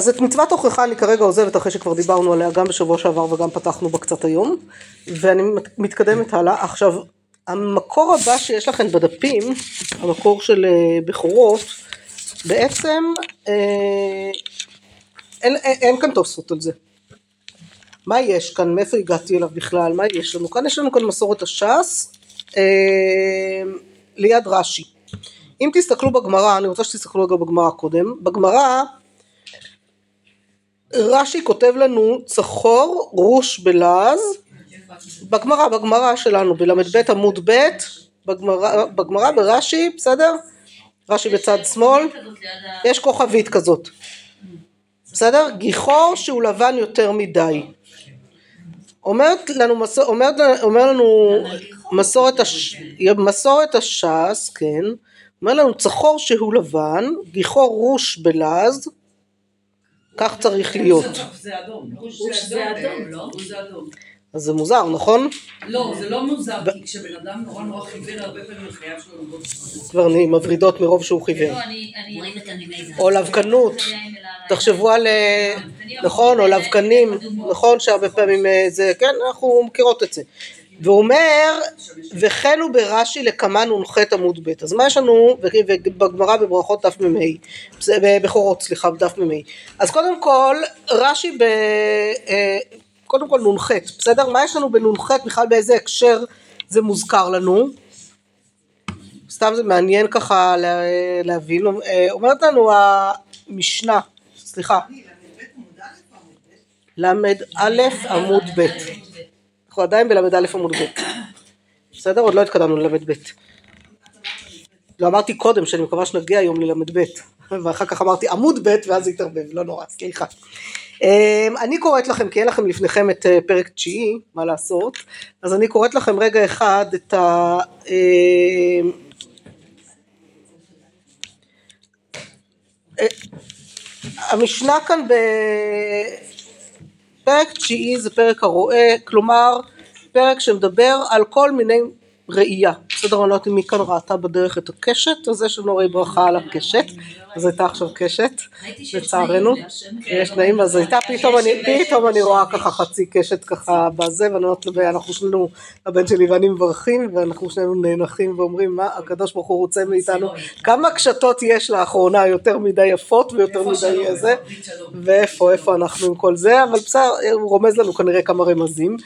אז את מצוות הוכחה אני כרגע עוזבת אחרי שכבר דיברנו עליה גם בשבוע שעבר וגם פתחנו בה קצת היום ואני מת- מתקדמת הלאה. עכשיו המקור הבא שיש לכם בדפים, המקור של אה, בכורות, בעצם אה, אין, אין, אין כאן תוספות על זה. מה יש כאן? מאיפה הגעתי אליו בכלל? מה יש לנו? כאן יש לנו כאן מסורת הש"ס אה, ליד רש"י. אם תסתכלו בגמרא, אני רוצה שתסתכלו רגע בגמרא קודם, בגמרא רש"י כותב לנו צחור רוש בלעז בגמרא, בגמרא שלנו, בל"ב עמוד ב', בגמרא, ברש"י, בסדר? רש"י בצד שמאל, יש כוכבית כזאת, בסדר? גיחור שהוא לבן יותר מדי. אומרת לנו, אומרת, אומר לנו מסורת, מסורת הש"ס, כן, אומר לנו צחור שהוא לבן, גיחור רוש בלעז, כך צריך להיות. זה אדום. זה אדום, לא? זה אדום. אז זה מוזר, נכון? לא, זה לא מוזר, כי כשבן אדם נורא נורא חיוור, הרבה פעמים החייו שלו נוגעות. כבר נהיים מברידות מרוב שהוא חיוור. לא, אני... אני... או לבקנות, תחשבו על, אה, נכון, או לבקנים, נכון שהרבה פעמים אה, זה, כן, אנחנו מכירות את זה. והוא אומר, וכן ברש"י לקמן נ"ח עמוד ב', אז מה יש לנו, ובגמרא בברכות דף מ"ה, זה בבכורות סליחה, בדף מ"ה, אז קודם כל, רש"י ב... אה, קודם כל נ"ח, בסדר? מה יש לנו בנ"ח, בכלל באיזה הקשר זה מוזכר לנו? סתם זה מעניין ככה לה- להבין, אה, אומרת לנו המשנה, סליחה, ל"א עמוד ב', אנחנו עדיין בל"א עמוד ב', בסדר? עוד לא התקדמנו לל"ב, לא אמרתי קודם שאני מקווה שנגיע היום לל"ב, ואחר כך אמרתי עמוד ב' ואז התערבב, לא נורא, סליחה. אמ, אני קוראת לכם, כי אין לכם לפניכם את אה, פרק תשיעי, מה לעשות, אז אני קוראת לכם רגע אחד את ה... אמ, המשנה כאן בפרק תשיעי זה פרק הרואה, כלומר פרק שמדבר על כל מיני ראייה. בסדר, אני לא יודעת אם מי כאן ראתה בדרך את הקשת, אז יש לנו הרי ברכה על הקשת, אז הייתה עכשיו קשת, לצערנו. יש תנאים, אז הייתה פתאום אני, פתאום אני רואה ככה חצי קשת ככה בזה, ואני אומרת, אנחנו שנינו, הבן שלי ואני מברכים, ואנחנו שנינו נאנחים ואומרים, מה הקדוש ברוך הוא רוצה מאיתנו, כמה קשתות יש לאחרונה, יותר מדי יפות ויותר מדי זה, ואיפה, איפה אנחנו עם כל זה, אבל בסדר, הוא רומז לנו כנראה כמה רמזים.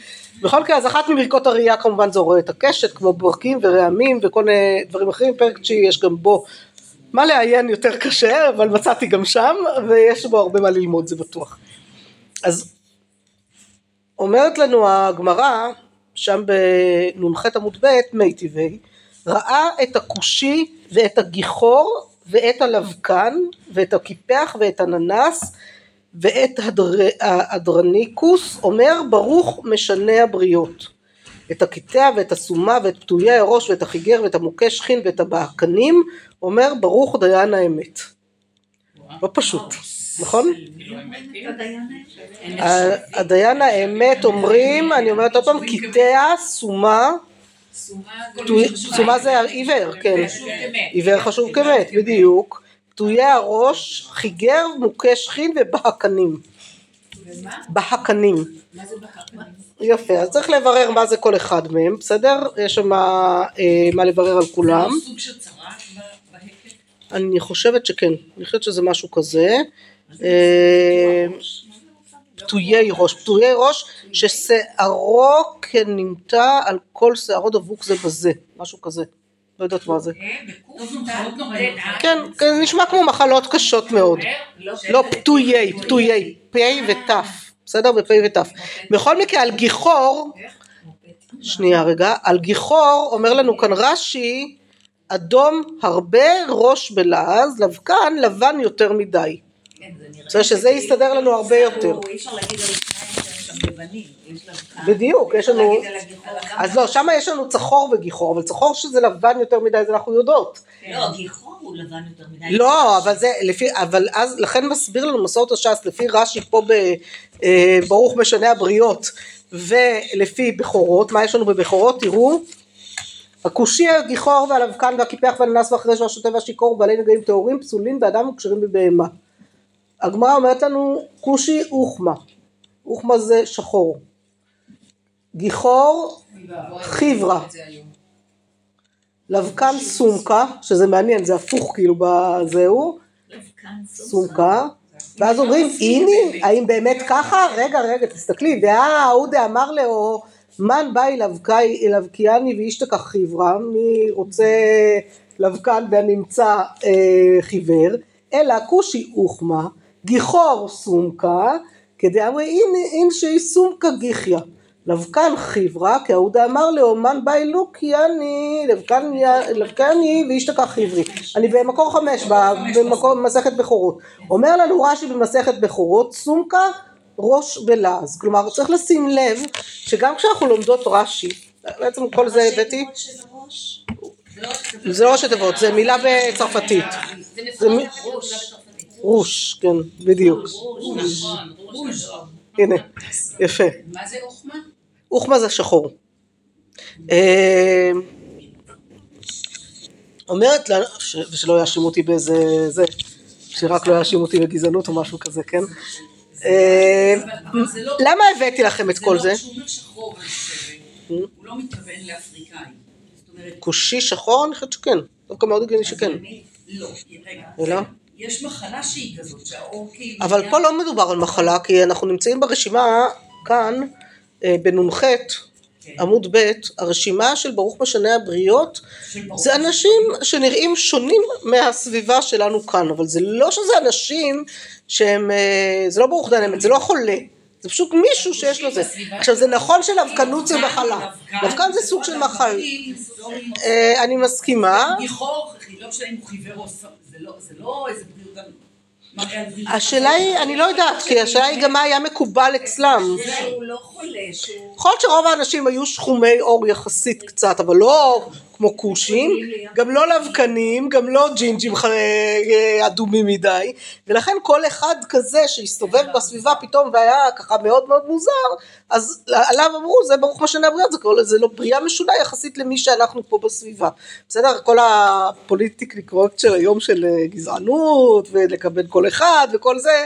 בכל מקרה, אז אחת מברכות הראייה כמובן זה עורר את הקשת, כמו ברקים ורעמים וכל מיני דברים אחרים, פרק תשיעי יש גם בו מה לעיין יותר קשה, אבל מצאתי גם שם, ויש בו הרבה מה ללמוד, זה בטוח. אז אומרת לנו הגמרא, שם בנ"ח עמוד ב', מי טבעי, ראה את הכושי ואת הגיחור ואת הלבקן ואת הקיפח ואת הננס ואת הדר... האדרניקוס, אומר ברוך משנה הבריות. את הקטע ואת הסומה ואת פתויי הראש ואת החיגר ואת המוכה שכין ואת הבהקנים, אומר ברוך דיין האמת. לא פשוט, נכון? הדיין האמת אומרים, אני אומרת עוד פעם, קטע, סומה, סומה זה עיוור, כן, עיוור חשוב כמת, בדיוק, פתויי הראש, חיגר, מוכה שכין ובהקנים. בהקנים. יפה, אז צריך לברר מה זה כל אחד מהם, בסדר? יש שם אה, מה לברר על כולם. זה סוג של? אני חושבת שכן, אני חושבת שזה משהו כזה. אה, פתויי ראש, פתויי ראש ששערו כנמתע על כל שערו דבוק זה בזה, משהו כזה, לא יודעת מה זה. מחלות נוראיות. כן, כן, נשמע כמו מחלות קשות מאוד. לא, פתויי, פתויי, פ' ות', בסדר? בפ' ות'. בכל מקרה, על גיחור, שנייה רגע, על גיחור אומר לנו כאן רש"י, אדום הרבה, ראש בלעז, לבקן, לבן יותר מדי. בסדר שזה יסתדר לנו הרבה יותר. אי אפשר להגיד על לבנים, יש כאן. בדיוק, יש לנו... אז לא, שם יש לנו צחור וגיחור, אבל צחור שזה לבן יותר מדי, זה אנחנו יודעות. לא, גיחור הוא לבן יותר מדי. לא, אבל זה לפי, אבל אז לכן מסביר לנו מסורת הש"ס לפי רש"י פה בברוך משנה הבריות ולפי בכורות, מה יש לנו בבכורות? תראו, הכושי הגיחור והלבקן והקיפח והננס והחרש והשוטה והשיכור ובעלי נגעים טהורים פסולים באדם וכשרים בבהמה. הגמרא אומרת לנו כושי אוחמה, אוחמה זה שחור, גיחור חיברה. לבקן סומקה, שזה מעניין, זה הפוך כאילו בזהו, סומקה, ואז אומרים הנה, האם באמת ככה? רגע רגע תסתכלי, דאה אהודה אמר לאו מן באי לבקיאני ואישתקה חיברה, מי רוצה לבקן והנמצא אה, חיוור, אלא כושי אוחמה, גיחור סומקה, כדאמרי אין שהיא סומקה גיחיה. לבקן חיברה, כי אהודה אמר לאומן באי לוקיאני, לבקני ואישתקה חיברי. אני במקור חמש, במקור מסכת בכורות. אומר לנו רש"י במסכת בכורות, סומקה ראש בלעז. כלומר צריך לשים לב שגם כשאנחנו לומדות רש"י, בעצם כל זה הבאתי, זה לא ראשי תיבות, זה מילה בצרפתית. זה רוש, כן, בדיוק. ראש, ראש. הנה, יפה. מה זה אוחמה? אוחמה זה שחור. אה, אומרת ש- ושלא יאשימו אותי באיזה זה, שרק לא יאשימו אותי בגזענות או משהו כזה, כן? אה, זה לא... למה הבאתי לכם את כל זה? לא, חושבת, הוא לא מתכוון לאפריקאי. זאת אומרת, כושי שחור? אני חושבת שכן. דווקא מאוד הגיוני שכן. לא, רגע. יש מחלה שהיא כזאת, שהאור כאילו... אבל פה לא מדובר על מחלה, כי אנחנו נמצאים ברשימה כאן, אה, בנ"ח, עמוד ב', הרשימה של ברוך משנה הבריות, זה אנשים שנראים שונים מהסביבה שלנו כאן, אבל זה לא שזה אנשים שהם, אה, זה לא ברוך דן אמת, זה לא חולה, זה פשוט מישהו שיש לו זה. עכשיו זה נכון שלבקנות זה מחלה, לבקן זה סוג של מחל, אה, אני מסכימה, לא זה לא- זה לא איזה בריאות... השאלה היא, אני לא יודעת, כי השאלה היא גם מה היה מקובל אצלם. לא. יכול להיות שרוב האנשים היו שחומי עור יחסית קצת, אבל לא כמו כושים, גם לא לבקנים, גם לא ג'ינג'ים אה, אדומים מדי, ולכן כל אחד כזה שהסתובב בסביבה פתאום והיה ככה מאוד מאוד מוזר, אז עליו אמרו זה ברוך משנה הבריאות, זה, כל- זה לא בריאה משונה יחסית למי שאנחנו פה בסביבה. בסדר? כל הפוליטיקלי קורקט של היום של אה, גזענות, ולקבל כל אחד וכל זה,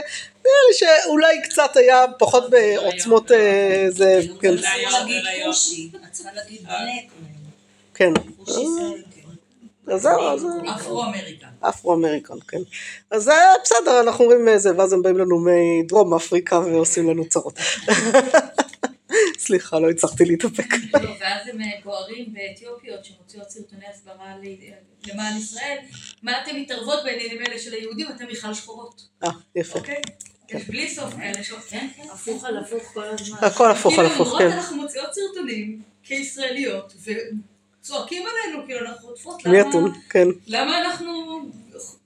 נראה לי שאולי קצת היה פחות בעוצמות אה, זה, כן. בלק. כן. זה... כן. אז זהו, אז אפרו-אמריקה. אפרו-אמריקן, כן. אז זה בסדר, אנחנו אומרים אה, זה, ואז הם באים לנו מדרום אפריקה ועושים לנו צרות. סליחה, לא הצלחתי להתאפק. לא, ואז הם אה, בוערים באתיופיות שמוציאות סרטוני הסברה למען ישראל. מה אתם מתערבות בעניינים האלה של היהודים? אתם בכלל שחורות. אה, יפה. אוקיי? יש בלי סוף כאלה ש... כן, כן. הפוך על הפוך כל הזמן. הכל הפוך על הפוך, כאילו, כן. אנחנו מוציאות סרטונים כישראליות, וצועקים עלינו, כאילו אנחנו חוטפות, מי למה-? כן. למה אנחנו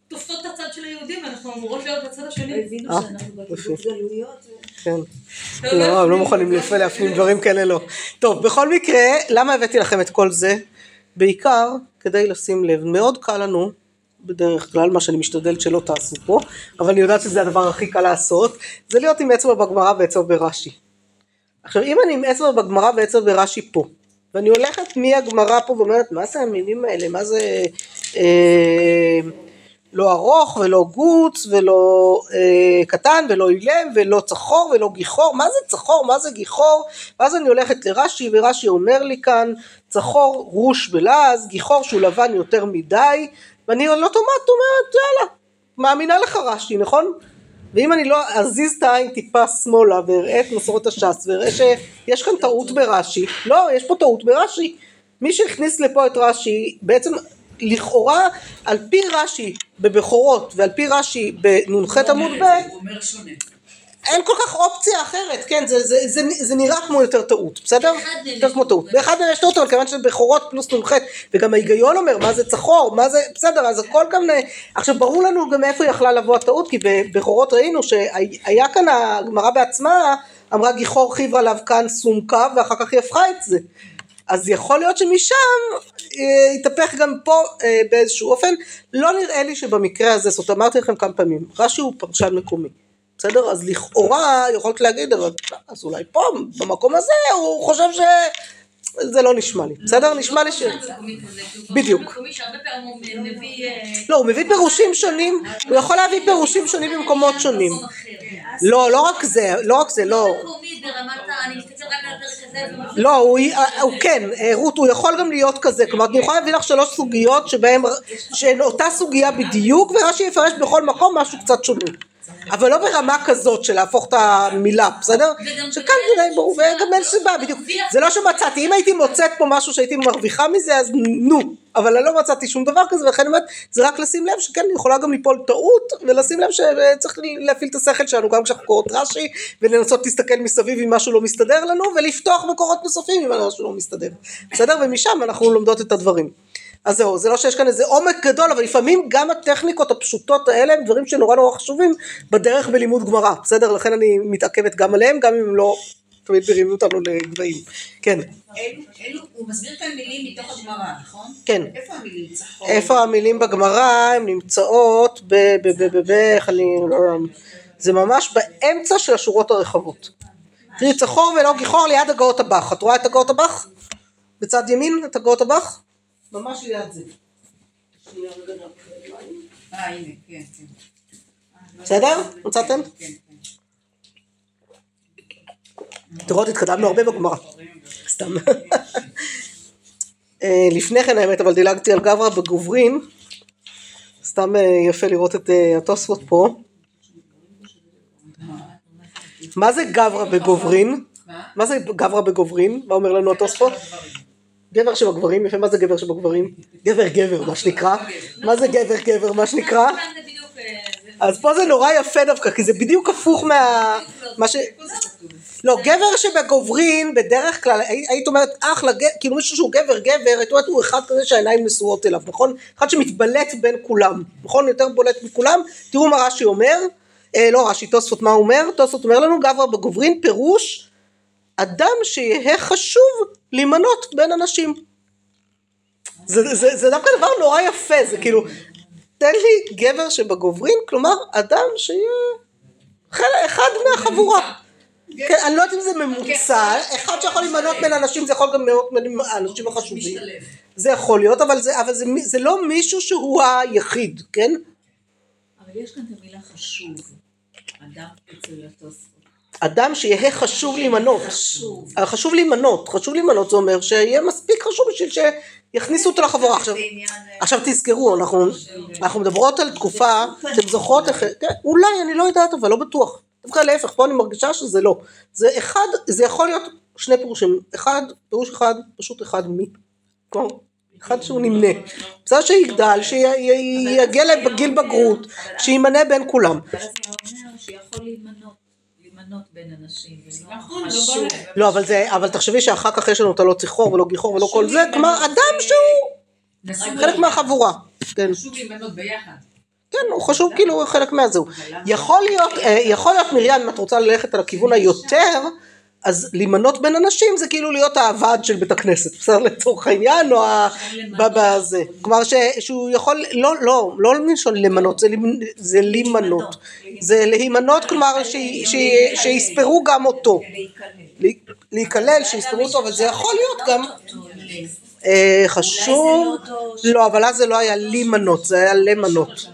תופסות את הצד של היהודים, אנחנו אמורות להיות בצד השני. הבינו אה, שאנחנו. בקיבוץ גלויות. כן. לא, הם לא מוכנים להפנים דברים כאלה, לא. טוב, בכל מקרה, למה הבאתי לכם את כל זה? בעיקר כדי לשים לב, מאוד קל לנו, בדרך כלל, מה שאני משתדלת שלא תעשו פה, אבל אני יודעת שזה הדבר הכי קל לעשות, זה להיות עם אצבע בגמרא ואצבע ברש"י. עכשיו, אם אני עם אצבע בגמרא ואצבע ברש"י פה, ואני הולכת מהגמרא פה ואומרת, מה זה המילים האלה, מה זה... אה, לא ארוך ולא גוץ ולא אה, קטן ולא אילם ולא צחור ולא גיחור, מה זה צחור, מה זה גיחור, ואז אני הולכת לרש"י ורש"י אומר לי כאן צחור רוש בלעז, גיחור שהוא לבן יותר מדי, ואני על אוטומט אומרת יאללה, מאמינה לך רש"י, נכון? ואם אני לא אזיז את העין טיפה שמאלה ואראה את מסורת הש"ס ואראה שיש כאן טעות ברש"י, לא, יש פה טעות ברש"י. מי שהכניס לפה את רש"י, בעצם לכאורה על פי רש"י בבכורות ועל פי רש"י בנ"ח עמוד ב'. אין כל כך אופציה אחרת, כן, זה, זה, זה, זה נראה כמו יותר טעות, בסדר? יותר כמו טעות. באחד מהם יש טעות, אבל כיוון שזה בכורות פלוס נ"ח, וגם ההיגיון אומר מה זה צחור, מה זה, בסדר, אז הכל גם, עכשיו ברור לנו גם מאיפה יכלה לבוא הטעות, כי בבכורות ראינו שהיה כאן הגמרא בעצמה, אמרה גיחור חיברה לבקן סומקה, ואחר כך היא הפכה את זה. אז יכול להיות שמשם אה, יתהפך גם פה אה, באיזשהו אופן, לא נראה לי שבמקרה הזה, זאת אומרת אמרתי לכם כמה פעמים, רש"י הוא פרשן מקומי, בסדר? אז לכאורה יכולת להגיד, אבל אז אולי פה, במקום הזה, הוא חושב ש... זה לא נשמע לי, בסדר? נשמע לי ש... בדיוק. אה, לא, הוא מביא פירושים שונים, הוא יכול להביא פירושים שונים במקומות שונים. לא, לא רק זה, לא רק זה, לא. לא, הוא, כן, אה, רות, הוא יכול גם להיות כזה, כלומר אני יכולה להביא לך שלוש סוגיות שבהן, שהן אותה סוגיה בדיוק, ורש"י יפרש בכל מקום משהו קצת שונה. אבל לא ברמה כזאת של להפוך את המילה, בסדר? שכאן די ברור, וגם אין סיבה, בדיוק. זה לא שמצאתי, אם הייתי מוצאת פה משהו שהייתי מרוויחה מזה, אז נו. אבל אני לא מצאתי שום דבר כזה, ולכן אני אומרת, זה רק לשים לב שכן, יכולה גם ליפול טעות, ולשים לב שצריך להפעיל את השכל שלנו, גם כשאנחנו קוראות רש"י, ולנסות להסתכל מסביב אם משהו לא מסתדר לנו, ולפתוח מקורות נוספים אם משהו לא מסתדר. בסדר? ומשם אנחנו לומדות את הדברים. אז זהו, זה לא שיש כאן איזה עומק גדול, אבל לפעמים גם הטכניקות הפשוטות האלה הם דברים שנורא נורא חשובים בדרך בלימוד גמרא, בסדר? לכן אני מתעכבת גם עליהם, גם אם הם לא תמיד מרימים אותנו לגבהים. כן, אלו, אלו, הוא מסביר כאן מילים מתוך הגמרא, נכון? כן. איפה המילים? איפה המילים בגמרא, הן נמצאות ב... ב... ב... ב... ב... איך אני... לא... זה ממש באמצע של השורות הרחבות. תראי, צחור ולא גיחור ליד הגאות הבח. את רואה את הגאות הבח? בצד ימין את הגאות הבח? ממש ליד זה. אה, הנה, כן, כן. בסדר? מצאתם? כן, כן. תראו, התקדמנו הרבה בגמרא. סתם. אה, לפני כן האמת, אבל דילגתי על גברא בגוברין. סתם אה, יפה לראות את התוספות פה. מה זה גברא בגוברין? מה זה גברא בגוברין? מה אומר לנו התוספות? גבר שבגברים, יפה, מה זה גבר שבגברים? גבר גבר, מה שנקרא. מה זה גבר גבר, מה שנקרא? בדיוק... אה, אז פה זה נורא יפה דווקא, כי זה בדיוק הפוך מה... מה ש... לא, גבר שבגוברין, בדרך כלל, הי- היית אומרת, אחלה, כאילו מישהו שהוא גבר גבר, היית אומרת, הוא אחד כזה שהעיניים נשואות אליו, נכון? אחד שמתבלט בין כולם, נכון? יותר בולט מכולם. תראו מה רש"י אומר, אה, לא רש"י, תוספות מה הוא אומר? תוספות אומר לנו, גבר בגוברין, פירוש, אדם שיהא חשוב להימנות בין אנשים. זה, זה, זה דווקא דבר נורא יפה, זה כאילו, תן לי גבר שבגוברין, כלומר, אדם שיהיה אחד מהחבורה. כן, אני לא יודעת אם זה ממוצע, אחד שיכול להימנות בין אנשים, זה יכול גם להיות בין האנשים החשובים. זה יכול להיות, אבל זה, אבל זה, זה לא מישהו שהוא היחיד, כן? אבל יש כאן את המילה חשוב. אדם אצל התוספות. אדם שיהיה חשוב להימנות. חשוב. חשוב להימנות, חשוב להימנות זה אומר שיהיה מספיק חשוב בשביל שיכניסו אותו לחבורה. עכשיו, עניין... אה, עכשיו תזכרו, אנחנו, אנחנו מדברות על תקופה, אתם זוכרות כן, אולי, אני לא יודעת, אבל לא בטוח. דווקא להפך, פה אני מרגישה שזה לא. זה אחד, זה יכול להיות שני פירושים. אחד, פירוש אחד, פשוט אחד מי. כלומר, אחד שהוא נמנה. בסדר שיגדל, שיגיע לגיל בגרות, שימנה בין כולם. אבל זה אומר שיכול להימנות, להימנות בין אנשים. ולא נכון, לא חשוב. ברור. לא, אבל זה, אבל תחשבי שאחר כך יש לנו את הלא ציחור ולא גיחור ולא כל זה, כלומר, אדם שהוא חלק מהחבורה. כן. חשוב להימנות ביחד. כן, הוא חשוב כאילו חלק מהזהו. יכול להיות, אה, יכול להיות מרים, אם את רוצה ללכת על הכיוון היותר, אז להימנות בין אנשים זה כאילו להיות הוועד של בית הכנסת, בסדר לצורך העניין, או בזה. כלומר שהוא יכול, לא, לא, לא למנות, זה להימנות. זה להימנות, כלומר שיספרו גם אותו. להיכלל. להיכלל, שיספרו אותו, אבל זה יכול להיות גם אה, חשוב, לא, אבל אז זה לא היה להימנות, זה היה למנות.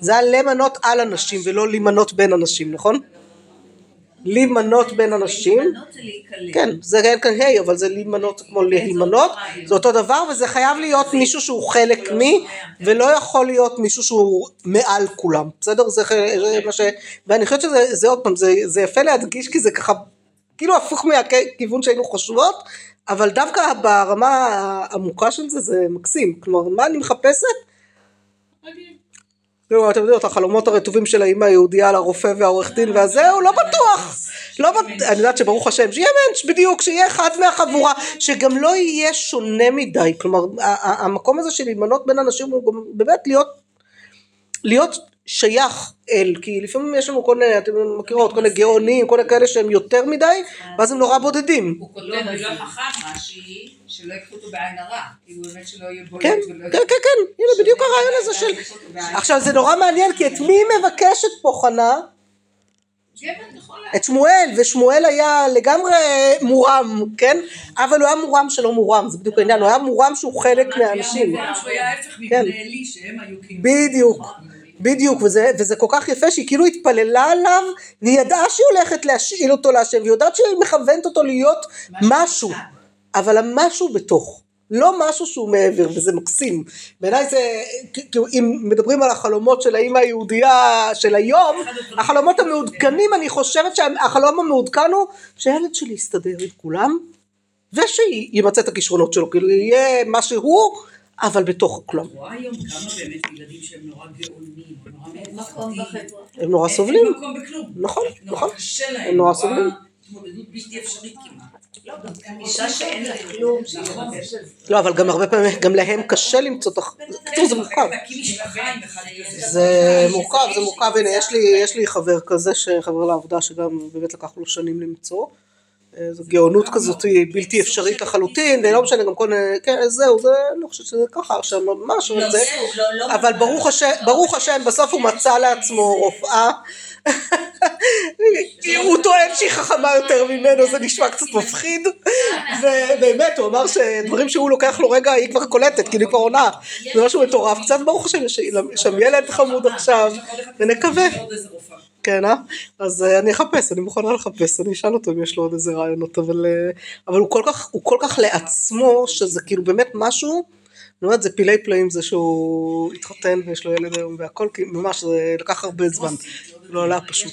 זה היה למנות על אנשים ולא להימנות בין אנשים, נכון? להימנות בין אנשים, להימנות זה להיכלל. כן, זה אין כאן ה' אבל זה להימנות כמו להימנות, זה אותו דבר וזה חייב להיות מישהו שהוא חלק מי, ולא יכול להיות מישהו שהוא מעל כולם, בסדר? זה, זה מה ש... ואני חושבת שזה זה עוד פעם, זה, זה יפה להדגיש כי זה ככה, כאילו הפוך מהכיוון שהיינו חושבות, אבל דווקא ברמה העמוקה של זה זה מקסים, כלומר מה אני מחפשת? לא, אתם יודעים, החלומות הרטובים של האימא היהודייה על הרופא והעורך דין והזה, הוא לא בטוח. לא בט... אני יודעת שברוך השם, שיהיה מענץ' בדיוק, שיהיה אחד מהחבורה, שגם לא יהיה שונה מדי. כלומר, המקום הזה של להימנות בין אנשים הוא באמת להיות, להיות שייך אל, כי לפעמים יש לנו כל מיני, אתם מכירות, כל מיני גאונים, כל מיני כאלה שהם יותר מדי, ואז הם נורא בודדים. הוא כותב ולא חכם רש"י, שלא יקחו אותו בעין הרע. כאילו באמת שלא יהיה בולט כן, ולא כן, כן, כן, הנה בדיוק הרעיון הזה של... עכשיו זה נורא מעניין, כי את מי מבקשת פה חנה? את שמואל, ושמואל היה לגמרי מורם, כן? אבל הוא היה מורם שלא מורם, זה בדיוק העניין, הוא היה מורם שהוא חלק מהאנשים. שהוא היה ההפך כן. מבני עלי, שהם היו כאילו... בדיוק, בדיוק, וזה, וזה כל כך יפה שהיא כאילו התפללה עליו, והיא ידעה שהיא הולכת להשאיל אותו להשם, והיא יודעת שהיא מכוונת אותו להיות משהו, אבל המשהו בתוך, לא משהו שהוא מעבר, וזה מקסים. בעיניי זה, כאילו, אם מדברים על החלומות של האימא היהודייה של היום, החלומות המעודכנים, אני חושבת שהחלום המעודכן הוא שהילד שלי יסתדר עם כולם, ושימצא את הכישרונות שלו, כאילו יהיה מה שהוא, אבל בתוך כולם. רואה היום כמה באמת ילדים שהם נורא גאונים, או נורא. הם נורא סובלים. אין מקום בכלום. נכון, נורא נכון. קשה להם. הם נורא סובלים. התמודדות בלתי אפשרית כמעט. אישה שאין לה כלום, נכון. לא, אבל גם הרבה פעמים, גם להם קשה למצוא את הח... בקיצור, זה מורכב. זה מורכב, זה מורכב, הנה יש לי, יש לי חבר כזה, חבר לעבודה שגם באמת לקח לו שנים למצוא. אה, זו גאונות כזאת היא בלתי אפשרית לחלוטין, ולא משנה גם כל, כן זהו, זה, לא חושבת שזה ככה עכשיו ממש, אבל זה, אבל ברוך השם, ברוך השם, בסוף הוא מצא לעצמו רופאה, הוא טוען שהיא חכמה יותר ממנו, זה נשמע קצת מפחיד, ובאמת, הוא אמר שדברים שהוא לוקח לו רגע, היא כבר קולטת, כאילו היא כבר עונה, זה משהו מטורף. קצת, ברוך השם, יש שם ילד חמוד עכשיו, ונקווה. כן, אה? אז אה, אני אחפש, אני מוכנה לחפש, אני אשאל אותו אם יש לו עוד איזה רעיונות, אבל, אה, אבל הוא, כל כך, הוא כל כך לעצמו, שזה כאילו באמת משהו, אני אומרת, זה פילי פלאים זה שהוא התחתן ויש לו ילד היום והכל, כי ממש זה לקח הרבה זמן, לא עלה פשוט.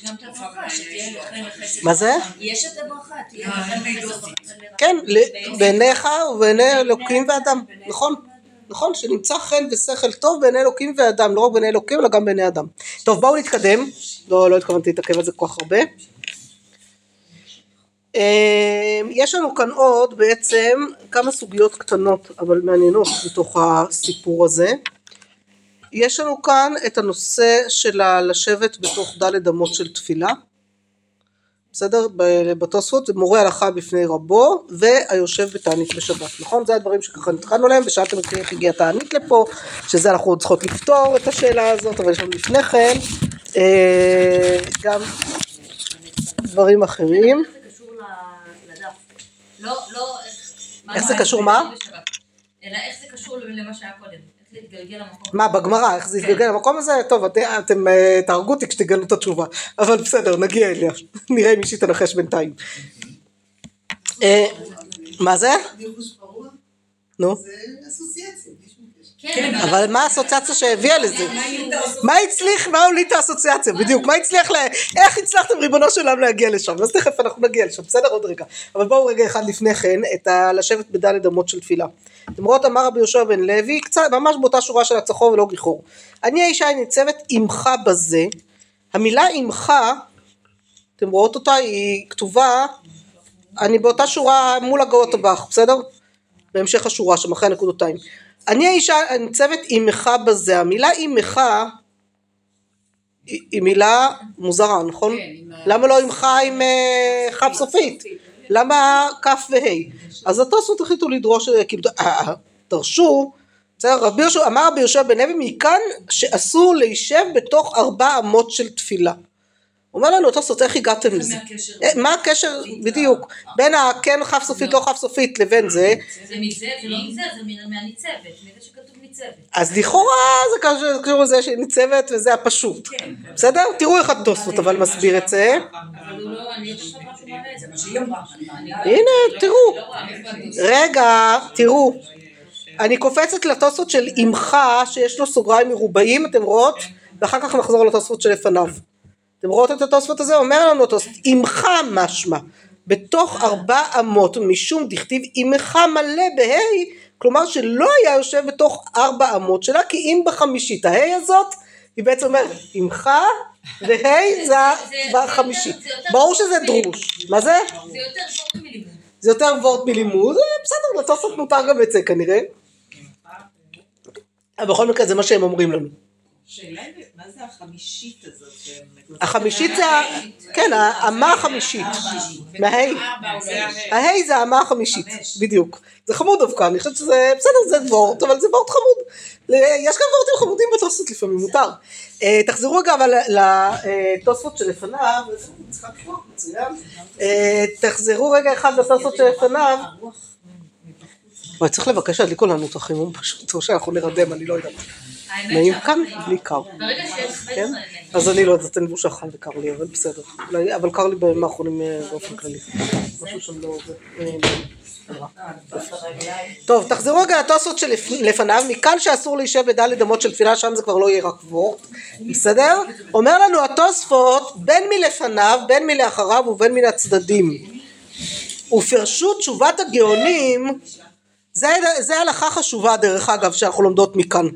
מה זה? יש את הברכה, תהיה אה, לכם. דוסית. כן, ל- בעיניך ובעיני אלוקים ואדם, נכון. נכון, שנמצא חן ושכל טוב בעיני אלוקים ואדם, לא רק בעיני אלוקים אלא גם בעיני אדם. טוב בואו נתקדם, לא, לא התכוונתי להתעכב על זה כל כך הרבה. אה, יש לנו כאן עוד בעצם כמה סוגיות קטנות אבל מעניינות בתוך הסיפור הזה. יש לנו כאן את הנושא של לשבת בתוך דלת אמות של תפילה. בסדר? בתוספות זה מורה הלכה בפני רבו והיושב בתענית בשבת, נכון? זה הדברים שככה נתחלנו עליהם ושאלתם אותי איך הגיעה תענית לפה, שזה אנחנו עוד צריכות לפתור את השאלה הזאת, אבל יש לנו לפני כן אה, גם דברים אחרים. לא, לא, איך זה קשור מה? אלא איך זה קשור למה שהיה קודם. איך להתגלגל למקום. מה בגמרא, איך זה יתגלגל למקום הזה? טוב, את- אתם אה, תהרגו אותי כשתגלו את התשובה, אבל בסדר, נגיע אליה, נראה אם מישהי תנחש בינתיים. אה, מה זה? נו, קשר. כן, אבל מה האסוציאציה שהביאה לזה? מה הצליח, מה הוליד את האסוציאציה, בדיוק, מה הצליח, ל... איך הצלחתם ריבונו של עולם להגיע לשם, אז תכף אנחנו נגיע לשם, בסדר עוד רגע, אבל בואו רגע אחד לפני כן, את ה... לשבת בדלת אמות של תפילה. למרות אמר רבי יהושע בן לוי, קצת, ממש באותה שורה של הצחור ולא גיחור. אני האישה הניצבת עמך בזה, המילה עמך, אתם רואות אותה, היא כתובה, אני באותה שורה מול הגאות הבך, בסדר? בהמשך השורה שם אחרי הנקודותיים. אני האישה הניצבת עמך בזה, המילה עמך היא מילה מוזרה, נכון? כן, למה לא עמך עם אה, כף סופית? למה כף וה'? אז התוספות החליטו לדרוש, אה, כאילו, אה, אה, דרשו, בסדר, רבי יהושע, אמר רבי יהושע בן לוי מכאן שאסור להישב בתוך ארבע אמות של תפילה. אומר לנו התוספות איך הגעתם לזה? מה הקשר בדיוק בין הכן כף סופית לא כף סופית לבין זה זה מזה, זה לא מזה, זה מהניצבת, מזה שכתוב ניצבת. אז לכאורה זה קשור- זה קשור לזה שהיא ניצבת וזה הפשוט בסדר? תראו איך התוספות אבל מסביר את זה אבל הנה תראו? רגע תראו אני קופצת לתוספות של עמך שיש לו סוגריים מרובעים אתם רואות ואחר כך נחזור לתוספות שלפניו אתם רואות את התוספות הזה? אומר לנו התוספות עמך משמע בתוך ארבע אמות משום דכתיב עמך מלא בה' כלומר שלא היה יושב בתוך ארבע אמות שלה כי אם בחמישית הה' הזאת היא בעצם אומרת עמך וה' זה בחמישית ברור שזה דרוש מה זה? זה יותר וורט מלימוד. זה יותר וורט מלימוד, בסדר, לתוספות מותר גם את זה כנראה. אבל בכל מקרה זה מה שהם אומרים לנו. שאלה מה זה החמישית הזאת. החמישית זה, כן, האמה החמישית. מהה. ההא זה האמה החמישית, בדיוק. זה חמוד דווקא, אני חושבת שזה, בסדר, זה וורט, אבל זה וורט חמוד. יש גם וורטים חמודים בתוספות לפעמים, מותר. אה, תחזרו אבל לתוספות שלפניו, רוח, מצוין. אה, תחזרו רגע אחד לתוספות שלפניו. וואי, צריך לבקש שידליקו לנו את החימום פשוט, או שאנחנו נרדם, אני לא יודעת. נעים כאן? לי קר. כן? אז אני לא יודעת, אין בושה חם וקר לי, אבל בסדר. אבל קר לי בימים האחרונים אה, באופן כללי. משהו שם לא. אה. טוב, תחזרו רגע לתוספות שלפניו, מכאן שאסור להישב בדלת אמות של תפילה, שם זה כבר לא יהיה רק וורט, בסדר? אומר לנו התוספות, בין מלפניו, בין מלאחריו ובין מן הצדדים. ופרשו תשובת הגאונים, זה, זה הלכה חשובה דרך אגב שאנחנו לומדות מכאן.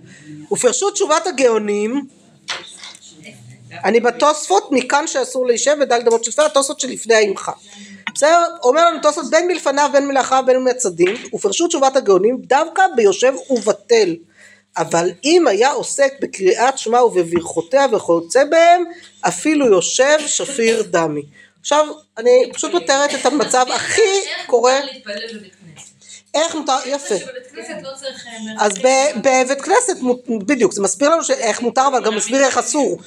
ופרשו תשובת הגאונים, אני בתוספות מכאן שאסור להישב בדלת אמות של תפילה, התוספות שלפני האמחה. בסדר? אומר לנו תוספות בין מלפניו בין מלאחריו בין מהצדים ופרשו תשובת הגאונים דווקא ביושב ובטל אבל אם היה עוסק בקריאת שמע ובברכותיה וכיוצא בהם אפילו יושב שפיר דמי. עכשיו אני פשוט מתארת את המצב הכי קורה? איך מותר יפה אז בבית כנסת, בדיוק, זה מסביר לנו איך מותר, אבל גם מסביר איך אסור.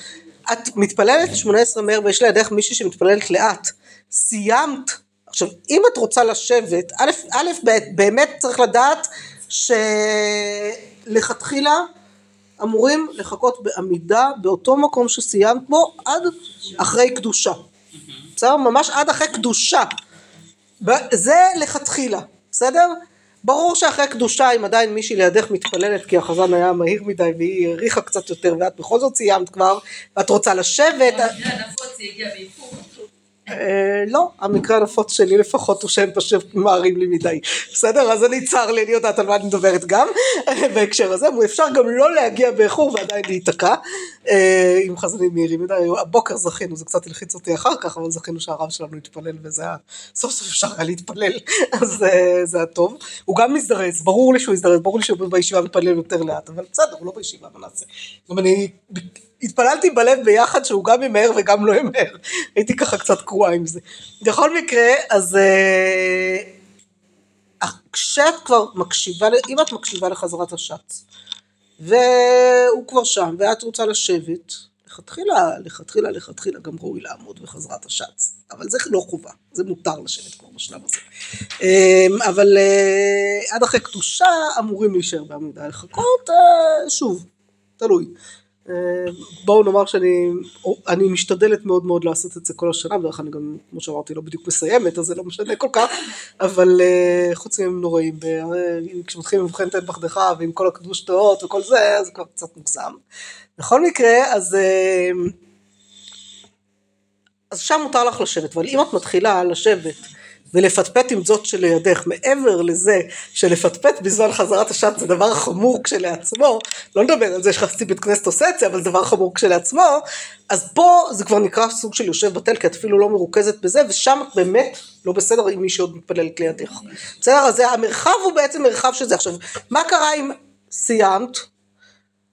את מתפללת 18 מהר ויש לידך מישהי שמתפללת לאט. סיימת. עכשיו, אם את רוצה לשבת, א', א', ב- באמת צריך לדעת שלכתחילה אמורים לחכות בעמידה באותו מקום שסיימת בו עד אחרי קדושה. בסדר? ממש עד אחרי קדושה. זה לכתחילה, בסדר? ברור שאחרי קדושה אם עדיין מישהי לידך מתפללת כי החזן היה מהיר מדי והיא האריכה קצת יותר ואת בכל זאת סיימת כבר ואת רוצה לשבת לא, המקרה הנפוץ שלי לפחות הוא שהם פשוט ממהרים לי מדי. בסדר? אז אני צר לי, אני יודעת על מה אני מדברת גם בהקשר הזה, ואפשר גם לא להגיע באיחור ועדיין להיתקע אה, עם חזנים מהירים מדי. הבוקר זכינו, זה קצת הלחיץ אותי אחר כך, אבל זכינו שהרב שלנו התפלל וזה היה, סוף סוף אפשר היה להתפלל, אז אה, זה היה טוב. הוא גם מזדרז, ברור לי שהוא יזדרז, ברור לי שהוא בישיבה מתפלל יותר לאט, אבל בסדר, הוא לא בישיבה, מה נעשה. גם אני התפללתי בלב ביחד שהוא גם ימהר וגם לא ימהר. הייתי ככה קצת קרועה עם זה. בכל מקרה, אז אה, כשאת כבר מקשיבה, אם את מקשיבה לחזרת השץ, והוא כבר שם, ואת רוצה לשבת, לכתחילה, לכתחילה, לכתחילה גם ראוי לעמוד בחזרת השץ. אבל זה לא חובה, זה מותר לשבת כבר בשלב הזה. אה, אבל אה, עד אחרי קדושה אמורים להישאר בעמידה לחכות, אה, שוב, תלוי. אה, בואו נאמר שאני אני משתדלת מאוד מאוד לעשות את זה כל השנה, ואיך אני גם, כמו שאמרתי, לא בדיוק מסיימת, אז זה לא משנה כל כך, אבל אה, חוץ מהם נוראים, אה, כשמתחילים מבחן תן בחדך ועם כל הקדוש תאות וכל זה, אז זה כבר קצת מוגזם. בכל מקרה, אז... אז שם מותר לך לשבת, אבל אם את מתחילה לשבת ולפטפט עם זאת שלידך, מעבר לזה שלפטפט בזמן חזרת השעת זה דבר חמור כשלעצמו, לא נדבר על זה שחצי בית כנסת עושה את זה, אבל זה דבר חמור כשלעצמו, אז פה זה כבר נקרא סוג של יושב בתל, כי את אפילו לא מרוכזת בזה, ושם את באמת לא בסדר עם מי שעוד מתפללת לידך. בסדר? אז המרחב הוא בעצם מרחב של זה. עכשיו, מה קרה אם סיימת?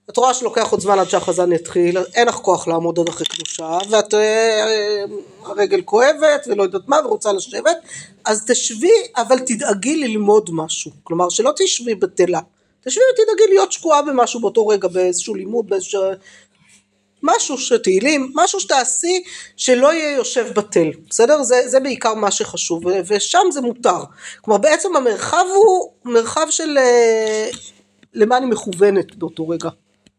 את רואה שלוקח עוד זמן עד שהחזן יתחיל, אין לך כוח לעמוד עד אחרי קדושה, ואת אה, אה, הרגל כואבת ולא יודעת מה ורוצה לשבת, אז תשבי אבל תדאגי ללמוד משהו, כלומר שלא תשבי בטלה, תשבי ותדאגי להיות שקועה במשהו באותו רגע, באיזשהו לימוד, באיזשהו... משהו שתהילים, משהו שתעשי שלא יהיה יושב בתל, בסדר? זה, זה בעיקר מה שחשוב, ושם זה מותר. כלומר בעצם המרחב הוא מרחב של אה, למה אני מכוונת באותו רגע.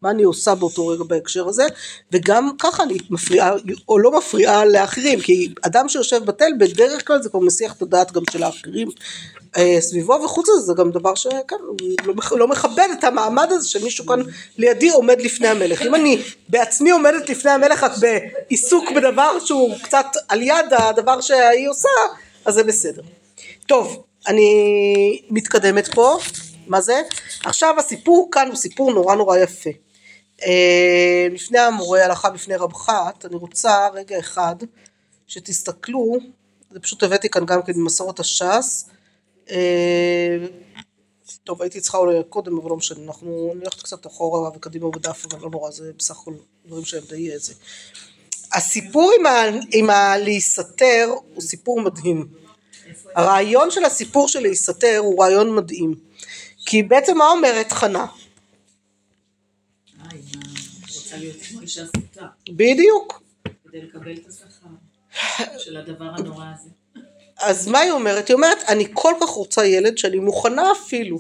מה אני עושה באותו רגע בהקשר הזה, וגם ככה אני מפריעה או לא מפריעה לאחרים, כי אדם שיושב בתל בדרך כלל זה כבר מסיח את הדעת גם של האחרים אה, סביבו, וחוץ מזה זה גם דבר שכן, לא, לא מכבד את המעמד הזה שמישהו כאן לידי עומד לפני המלך. אם אני בעצמי עומדת לפני המלך רק בעיסוק בדבר שהוא קצת על יד הדבר שהיא עושה, אז זה בסדר. טוב, אני מתקדמת פה, מה זה? עכשיו הסיפור כאן הוא סיפור נורא נורא יפה. אה, לפני המורה הלכה בפני רב חת, אני רוצה רגע אחד שתסתכלו, זה פשוט הבאתי כאן גם כן ממסורת הש"ס, אה, טוב הייתי צריכה אולי קודם אבל לא משנה, אנחנו נלך קצת אחורה וקדימה בדף אבל לא נורא, זה בסך הכל דברים שהם די איזה. הסיפור עם, ה, עם הלהיסתר הוא סיפור מדהים. הרעיון של הסיפור של להיסתר הוא רעיון מדהים. כי בעצם מה אומרת חנה? להיות כמו אישה סוטה, בדיוק. כדי לקבל את השכר של הדבר הנורא הזה. אז מה היא אומרת? היא אומרת, אני כל כך רוצה ילד שאני מוכנה אפילו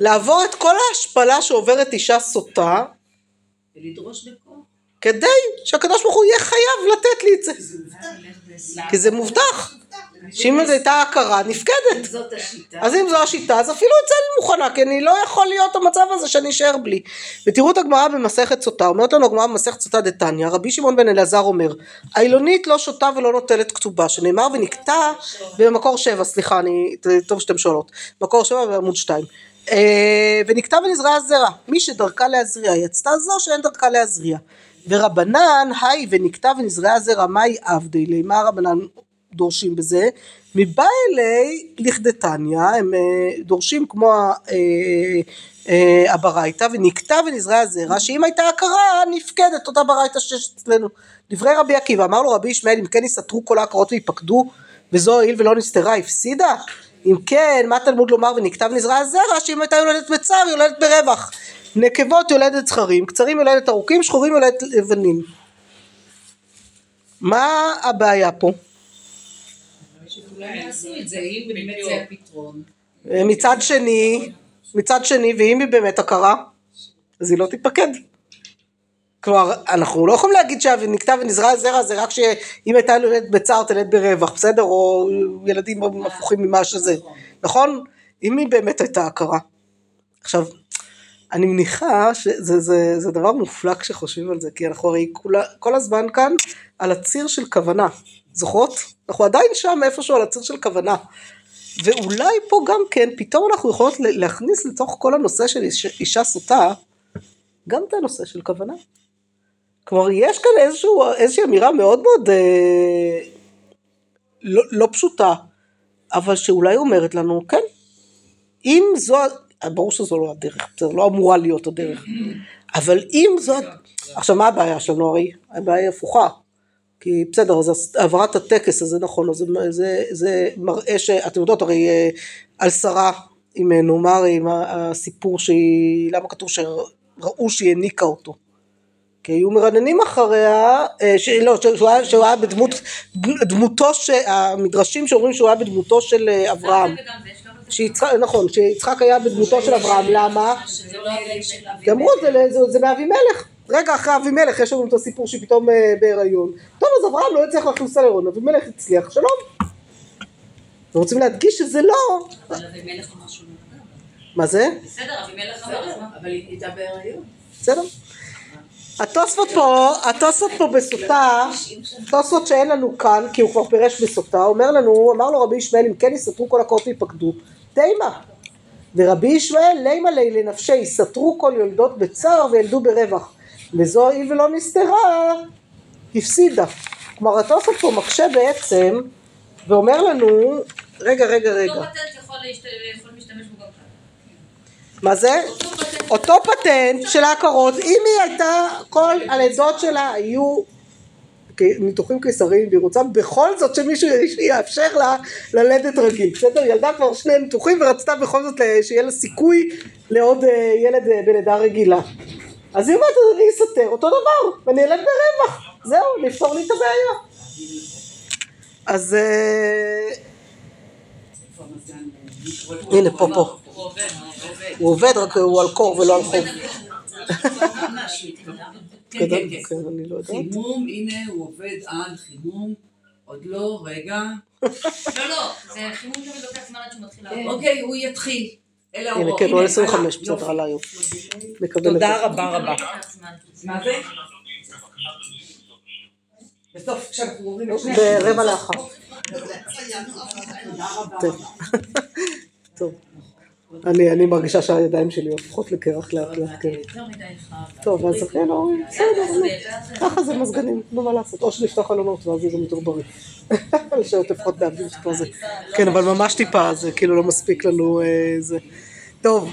לעבור את כל ההשפלה שעוברת אישה סוטה, ולדרוש. כדי שהקדוש ברוך הוא יהיה חייב לתת לי את זה. כי זה מובטח. שאם זו הייתה הכרה נפקדת. אז אם זו השיטה, אז אפילו את זה אני מוכנה, כי אני לא יכול להיות המצב הזה שאני אשאר בלי. ותראו את הגמרא במסכת סוטה, אומרת לנו הגמרא במסכת סוטה דתניא, רבי שמעון בן אלעזר אומר, העילונית לא שותה ולא נוטלת כתובה, שנאמר ונקטע במקור שבע, סליחה, אני, טוב שאתם שואלות, מקור שבע בעמוד שתיים. אה, ונקטע ונזרעה זרע, מי שדרכה להזריע יצתה זו שאין דרכה להזריע. ורבנן, היי ונקטע ונזרעה זרע, מאי עבדי לי, מה רבנן דורשים בזה? מבא אלי לכדתניא, הם אה, דורשים כמו אה, אה, הברייתא, ונקטע ונזרע זרע, שאם הייתה הכרה נפקדת אותה ברייתא שיש אצלנו. דברי רבי עקיבא, אמר לו רבי ישמעאל, אם כן יסתרו כל העקרות ויפקדו, וזו הואיל ולא נסתרה, הפסידה? אם כן, מה תלמוד לומר ונקטע ונזרע זרע, שאם הייתה יולדת בצער, יולדת ברווח. נקבות יולדת זכרים, קצרים יולדת ארוכים, שחורים יולדת לבנים. מה הבעיה פה? הפתרון. מצד שני, מצד שני, ואם היא באמת הכרה, אז היא לא תתפקד. כלומר, אנחנו לא יכולים להגיד שנקטע ונזרע זרע זה רק שאם הייתה יולדת בצער תלד ברווח, בסדר? או ילדים הפוכים ממה שזה, נכון? אם היא באמת הייתה הכרה. עכשיו, אני מניחה שזה זה, זה דבר מופלא כשחושבים על זה, כי אנחנו הרי כולה, כל הזמן כאן על הציר של כוונה. זוכרות? אנחנו עדיין שם איפשהו על הציר של כוונה. ואולי פה גם כן, פתאום אנחנו יכולות להכניס לתוך כל הנושא של איש, אישה סוטה, גם את הנושא של כוונה. כלומר, יש כאן איזשהו, איזושהי אמירה מאוד מאוד אה, לא, לא פשוטה, אבל שאולי אומרת לנו, כן, אם זו, ברור שזו לא הדרך, זו לא אמורה להיות הדרך, אבל אם זאת, עכשיו מה הבעיה שלנו הרי? הבעיה היא הפוכה. כי בסדר, אז העברת הטקס הזה נכון, זה, זה, זה מראה שאתם יודעות הרי אה, על שרה אימנו, מה הרי מה הסיפור שהיא, למה כתוב שראו שהיא הניקה אותו? כי היו מרננים אחריה, אה, ש, לא, שהוא היה, שהוא היה בדמות, דמותו, המדרשים שאומרים שהוא היה בדמותו של אה, אברהם, שיצחק, נכון, שיצחק היה בדמותו של אברהם, למה? שזה לא הבן של כי אמרו זה, זה, זה מאבימלך. רגע אחרי אבימלך יש לנו את הסיפור שפתאום אה, בהיריון. טוב אז אברהם לא הצליח להכניס להיריון, אבימלך הצליח, שלום. ורוצים להדגיש שזה לא. אבל אבימלך אמר שהוא נולד. מה זה? בסדר, אבימלך אמר? אבל היא הייתה בהיריון. בסדר. התוספות פה, התוספות פה בסוטה, תוספות שאין לנו כאן, כי הוא כבר פירש בסוטה, אומר לנו, אמר לו רבי ישמעאל, אם כן יסתרו כל הקורות ויפקדו, תימה. ורבי ישמעאל, לימה לי לנפשי, יסתרו כל יולדות בצער וילדו ברווח. וזו היא ולא נסתרה, הפסידה. כלומר, התוספות פה מקשה בעצם, ואומר לנו, רגע, רגע, רגע, אותו פטנט יכול להשת- יכול להשתמש בו גם כאן. מה זה? אותו פטנט. של העקרות, אם היא הייתה, כל הלידות שלה היו ניתוחים קיסריים, והיא רוצה בכל זאת שמישהו יאפשר לה ללדת רגיל, בסדר? ילדה כבר שני ניתוחים ורצתה בכל זאת שיהיה לה סיכוי לעוד אה, ילד אה, בלידה רגילה. אז היא אומרת, אני אסתר אותו דבר, ואני אלד ברווח, זהו, נפתור לי את הבעיה. אז אה, הנה פה פה. הוא עובד רק הוא על קור ולא על חוב. כן, כן, כן, כן. כן, אני לא יודעת. חימום, הנה הוא עובד על חימום, עוד לא, רגע. לא, לא, זה חימום תמיד לוקח זמן עד שהוא מתחיל לעבוד. אוקיי, הוא יתחיל. אלה הנה. כן, הוא על 25, הלאה, בסדר. עלה את זה. תודה רבה רבה. מה זה? בסוף כשאנחנו אומרים את שני ברבע לאחר. תודה רבה. טוב. אני אני מרגישה שהידיים שלי הופכות לקרח לאט לאט, כן. מדי חם. טוב, אז כן, אורי, בסדר. ככה זה מזגנים, נו מה לעשות, או שנפתח חלונות ואז זה יותר בריא. לפחות באוויר טיפה זה. כן, אבל ממש טיפה, זה כאילו לא מספיק לנו אה, זה. טוב.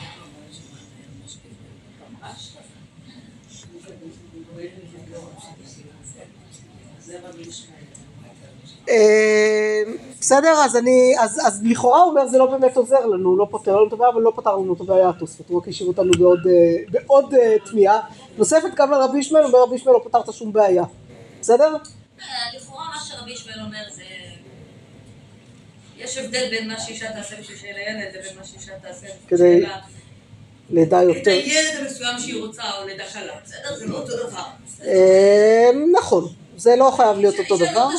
בסדר? אז אני, אז, אז לכאורה הוא אומר זה לא באמת עוזר לנו, לא פותר לנו את הבעיה, אבל לא פתר לנו את הבעיה התוספות, הוא רק השאיר אותנו בעוד, אה, בעוד אה, תמיהה נוספת גם על רבי ישמעאל, אומר רבי ישמעאל לא פתרת שום בעיה, בסדר? אה, לכאורה מה שרבי ישמעאל אומר זה... יש הבדל בין מה שאישה תעשה בשביל שיהיה לה ילד לבין מה שאישה תעשה בשביל. לידה את יותר, הילד המסוים שהיא רוצה או לידה קלה, בסדר? זה לא אותו דבר. נכון, זה לא חייב להיות אותו אישה דבר, לא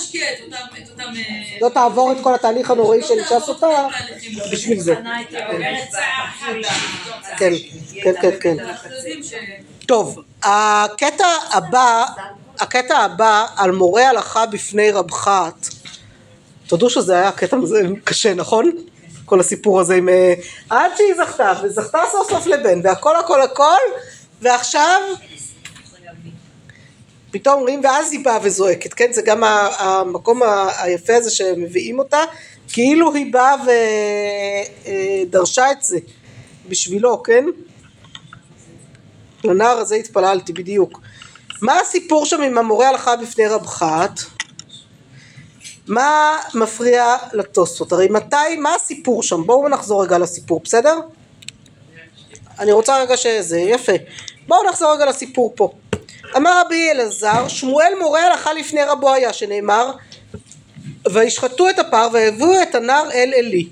אותם, אה, לא תעבור את כל התהליך הנוראי לא את כל עושה התהליכים. בשביל זה, כן, כן, כן, כן. יודעים ש... טוב, הקטע הבא, הקטע הבא על מורה הלכה בפני רב חת, תודו שזה היה קטע קשה, נכון? כל הסיפור הזה עם... אה, עד שהיא זכתה, וזכתה סוף סוף לבן, והכל הכל הכל, ועכשיו פתאום אומרים, ואז היא באה וזועקת, כן? זה גם המקום היפה הזה שמביאים אותה, כאילו היא באה ודרשה את זה בשבילו, כן? לנער הזה התפללתי, בדיוק. מה הסיפור שם עם המורה הלכה בפני רב חת? מה מפריע לתוספות? הרי מתי, מה הסיפור שם? בואו נחזור רגע לסיפור, בסדר? אני רוצה רגע שזה, יפה. בואו נחזור רגע לסיפור פה. אמר רבי אלעזר, שמואל מורה הלכה לפני רבו היה, שנאמר, וישחטו את הפר והביאו את הנער אל עלי.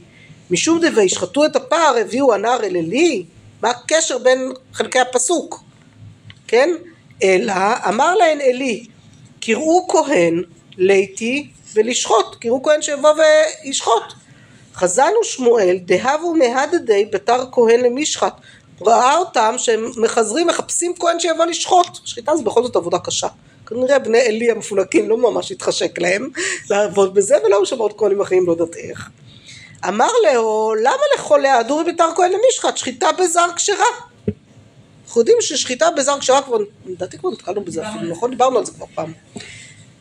משום דוישחטו את הפר הביאו הנער אל עלי? מה הקשר בין חלקי הפסוק? כן? אלא אמר להן עלי, קראו כהן ליתי ולשחוט, קראו כהן שיבוא וישחוט. חזנו שמואל דהבו מהדדי בתר כהן למשחט. ראה אותם שהם מחזרים, מחפשים כהן שיבוא לשחוט. שחיטה זה בכל זאת עבודה קשה. כנראה בני עלי המפונקים לא ממש התחשק להם לעבוד בזה, ולא שם עוד כהנים אחרים, לא יודעת איך. אמר לו, למה לחולה הדורי בתר כהן למשחט? שחיטה בזר כשרה. אנחנו יודעים ששחיטה בזר כשרה כבר, לדעתי כבר נתקלנו בזה אפילו, נכון? דיברנו על זה כבר פעם.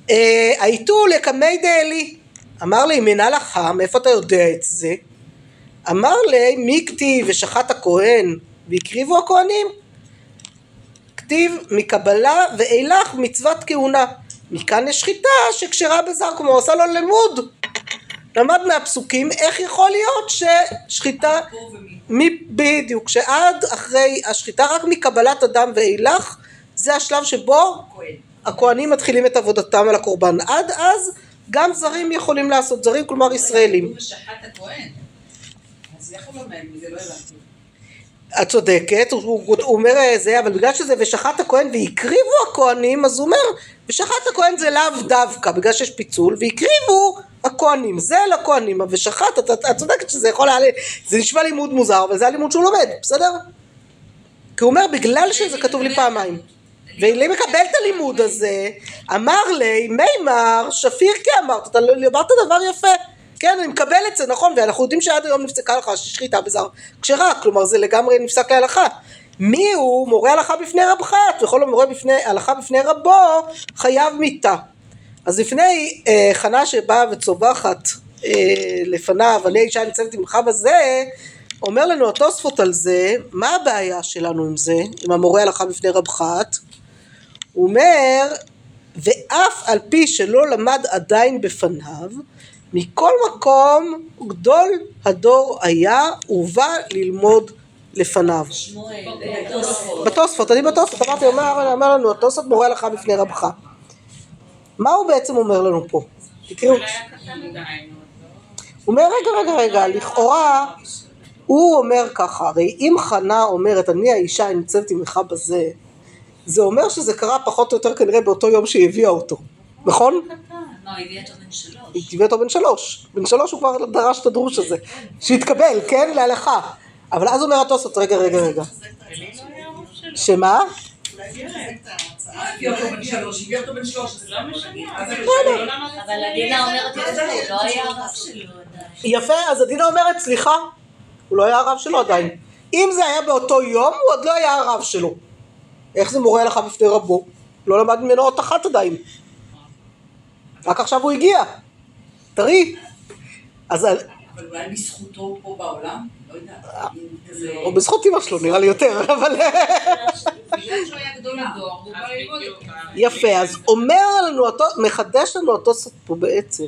אה, הייתו לקמי דאלי. אמר לי, מנה לך, מאיפה אתה יודע את זה? אמר לי, מי כתיב ושחט הכהן והקריבו הכהנים? כתיב מקבלה ואילך מצוות כהונה. מכאן יש שחיטה שכשרה בזר, כלומר עושה לו לימוד. למד מהפסוקים איך יכול להיות ששחיטה, מי, בדיוק, שעד אחרי השחיטה רק מקבלת הדם ואילך זה השלב שבו הכהנים מתחילים את עבודתם על הקורבן. עד אז גם זרים יכולים לעשות, זרים כלומר ישראלים. את צודקת, הוא, הוא, אומר אה, זה, אבל בגלל שזה ושחט הכהן והקריבו הכהנים, אז הוא אומר, ושחט הכהן זה לאו דווקא, בגלל שיש פיצול, והקריבו הכהנים, זה לכהנים, ושחט, את, את, את צודקת שזה יכול היה, זה נשמע לימוד מוזר, אבל זה הלימוד שהוא לומד, בסדר? כי הוא אומר, בגלל שזה כתוב לי פעמיים. ואלי מקבל את הלימוד הזה, אמר לי, מימר, שפיר כי אמרת, אתה לא, אמרת דבר יפה. כן, אני מקבל את זה, נכון, ואנחנו יודעים שעד היום נפסקה הלכה ששחיטה בזר כשרה, כלומר זה לגמרי נפסק להלכה. מי הוא מורה הלכה בפני רב חת, וכל המורה בפני, הלכה בפני רבו, חייב מיתה. אז לפני אה, חנה שבאה וצווחת אה, לפניו, אני אישה ניצבת עמך בזה, אומר לנו התוספות על זה, מה הבעיה שלנו עם זה, עם המורה הלכה בפני רב חת? הוא אומר, ואף על פי שלא למד עדיין בפניו, מכל מקום גדול הדור היה ובא ללמוד לפניו. בתוספות, אני בתוספות, אמרתי, אמר, לנו התוספות מורה הלכה בפני רבך. מה הוא בעצם אומר לנו פה? תקראו. הוא אומר רגע רגע רגע, לכאורה הוא אומר ככה, הרי אם חנה אומרת אני האישה הניצבת עמך בזה, זה אומר שזה קרה פחות או יותר כנראה באותו יום שהיא הביאה אותו, נכון? לא, הביא אותו בן שלוש. אותו בן שלוש, בן שלוש הוא כבר דרש את הדרוש הזה, שהתקבל, כן, להלכה, אבל אז אומר התוספות, רגע רגע רגע, שמה? לא. אבל אומרת הוא לא היה הרב שלו עדיין. יפה, אז הדינה אומרת, סליחה, הוא לא היה הרב שלו עדיין. אם זה היה באותו יום, הוא עוד לא היה הרב שלו. איך זה מורה לך בפני רבו? לא למד ממנו אות אחת עדיין. רק עכשיו הוא הגיע. טרי. אז אבל אולי בזכותו פה בעולם? לא יודעת. כזה- או בזכות אמא שלו, נראה לי יותר, אבל... יפה, אז אומר לנו, אותו- מחדש לנו התוספות פה בעצם,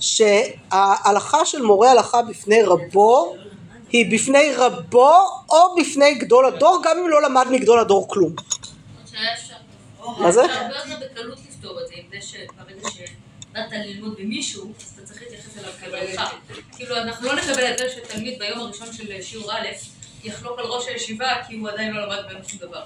שההלכה של מורה הלכה בפני רבו היא בפני רבו או בפני גדול הדור גם אם לא למד מגדול הדור כלום. מה זה? לפתור את זה, עם זה שברגע שבאת ללמוד במישהו, אז אתה צריך להתייחס אליו כרבך. כאילו, אנחנו לא נקבל את זה שתלמיד ביום הראשון של שיעור א', יחלוק על ראש הישיבה, כי הוא עדיין לא למד בהם שום דבר.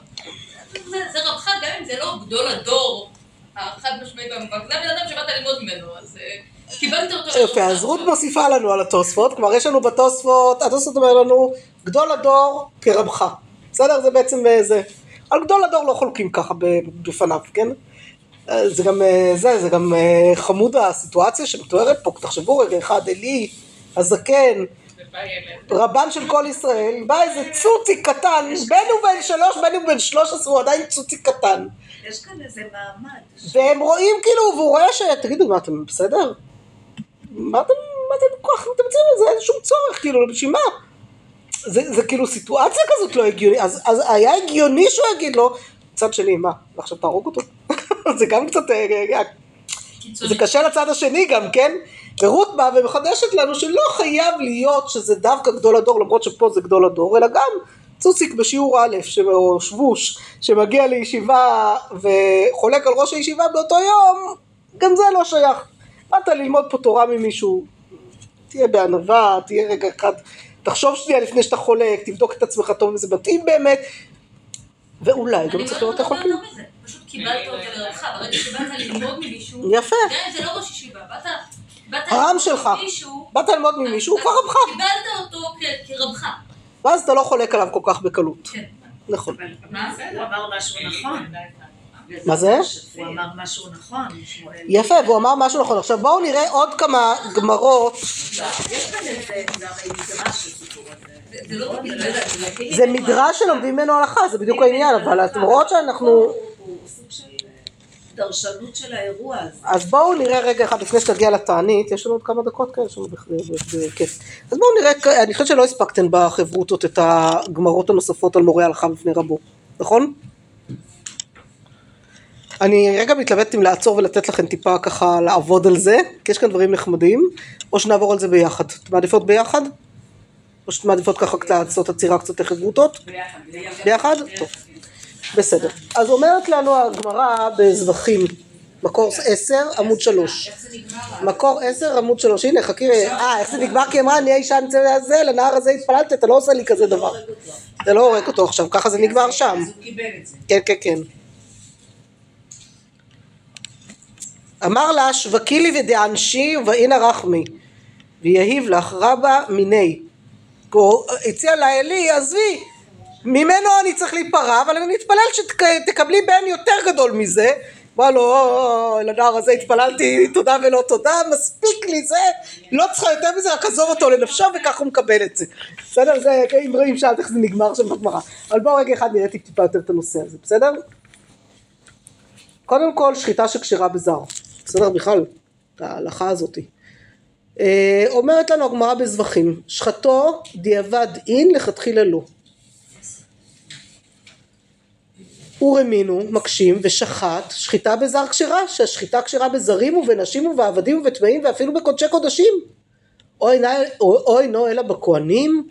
זה, זה רבך, גם אם זה לא גדול הדור החד משמעי במובהק, זה הבן אדם שבאת ללמוד ממנו, אז אה, קיבלת אותו. יפה, אז רות מוסיפה לנו על התוספות, כלומר יש לנו בתוספות, התוספות אומר לנו גדול הדור כרבך, בסדר? זה בעצם אה, זה. על גדול הדור לא חולקים ככה בפניו, כן? אה, זה גם אה, זה, זה גם אה, חמוד הסיטואציה שמתוארת פה, תחשבו רגע אחד, עלי הזקן, רבן של כל ישראל, בא איזה צוציק קטן, בין הוא בן שלוש, בין הוא בן שלוש עשרה, הוא עדיין צוציק קטן. יש כאן איזה מעמד. והם רואים כאילו, והוא רואה ש... תגידו, מה אתם בסדר? מה אתם, מה אתם כל כך מתאמצים על זה? אין שום צורך, כאילו, בשביל מה? זה, זה כאילו סיטואציה כזאת לא הגיונית, אז, אז היה הגיוני שהוא יגיד לו, מצד שני, מה, ועכשיו תהרוג אותו? זה גם קצת, אה, אה, זה קשה לצד השני גם, כן? ורות באה ומחדשת לנו שלא חייב להיות שזה דווקא גדול הדור, למרות שפה זה גדול הדור, אלא גם צוציק בשיעור א', או שבוש, שמגיע לישיבה וחולק על ראש הישיבה באותו יום, גם זה לא שייך. באת ללמוד פה תורה ממישהו, תהיה בענווה, תהיה רגע אחד, תחשוב שנייה לפני שאתה חולק, תבדוק את עצמך טוב אם זה מתאים באמת, ואולי גם אני צריך לא לראות איך חולקים. קיבלת אותו לרבך, ברגע שבאת ללמוד ממישהו, יפה, גם אם זה לא ראש ישיבה, באת... הרם ללמוד שלך. ממישהו, באת ללמוד ממישהו, הוא כבר רבך, קיבלת אותו כרבך. ואז אתה לא חולק עליו כל כך בקלות. כן. נכון. מה? הוא אמר משהו נכון. מה זה? הוא אמר משהו נכון. יפה, והוא אמר משהו נכון. עכשיו בואו נראה עוד כמה גמרות. לא. זה מדרש שלומדים ממנו הלכה, זה בדיוק העניין, אבל אתם רואות שאנחנו... הוא סוג של אה, דרשנות של האירוע הזה. אז בואו נראה רגע אחד לפני שתגיע לתענית, יש לנו עוד כמה דקות כאלה, בכ- בכיף. אז בואו נראה, אני חושבת שלא הספקתן בחברותות את הגמרות הנוספות על מורה הלכה בפני רבו, נכון? אני רגע מתלבטת אם לעצור ולתת לכם טיפה ככה לעבוד על זה, כי יש כאן דברים נחמדים, או שנעבור על זה ביחד. אתם מעדיפות ביחד? או שאתם מעדיפות ככה קצת לעשות עצירה קצת לחברותות? ביחד, ביחד. ביחד? טוב. בסדר. אז אומרת לנו הגמרא בזבחים, מקור עשר עמוד שלוש. מקור עשר עמוד שלוש. הנה חכי, אה איך זה נגמר? כי אמרה אני האישה הזה, לנהר הזה התפללת, אתה לא עושה לי כזה דבר. זה לא הורג אותו עכשיו, ככה זה נגמר שם. כן, כן, כן. אמר לה שווקי לי ודענשי ובאינה רחמי ויהיב לך רבה מיני. הציע לה עלי עזבי ממנו אני צריך להיפרע אבל אני מתפלל שתקבלי בן יותר גדול מזה. אמרה לו "או, לנער הזה התפללתי תודה ולא תודה מספיק לי זה. לא צריכה יותר מזה רק עזוב אותו לנפשו וכך הוא מקבל את זה. בסדר? זה אם רואים שאלת איך זה נגמר שם בגמרא. אבל בואו רגע אחד נראה טיפה יותר את הנושא הזה בסדר? קודם כל שחיטה שכשרה בזר, בסדר? בכלל, ההלכה הזאתי. אה, אומרת לנו הגמרא בזבחים, שחטו דיעבד אין לכתחילה לא. ורמינו מקשים ושחט שחיטה בזר כשרה, שהשחיטה כשרה בזרים ובנשים ובעבדים ובטמאים ואפילו בקודשי קודשים. או אינה- או- או אלא בכהנים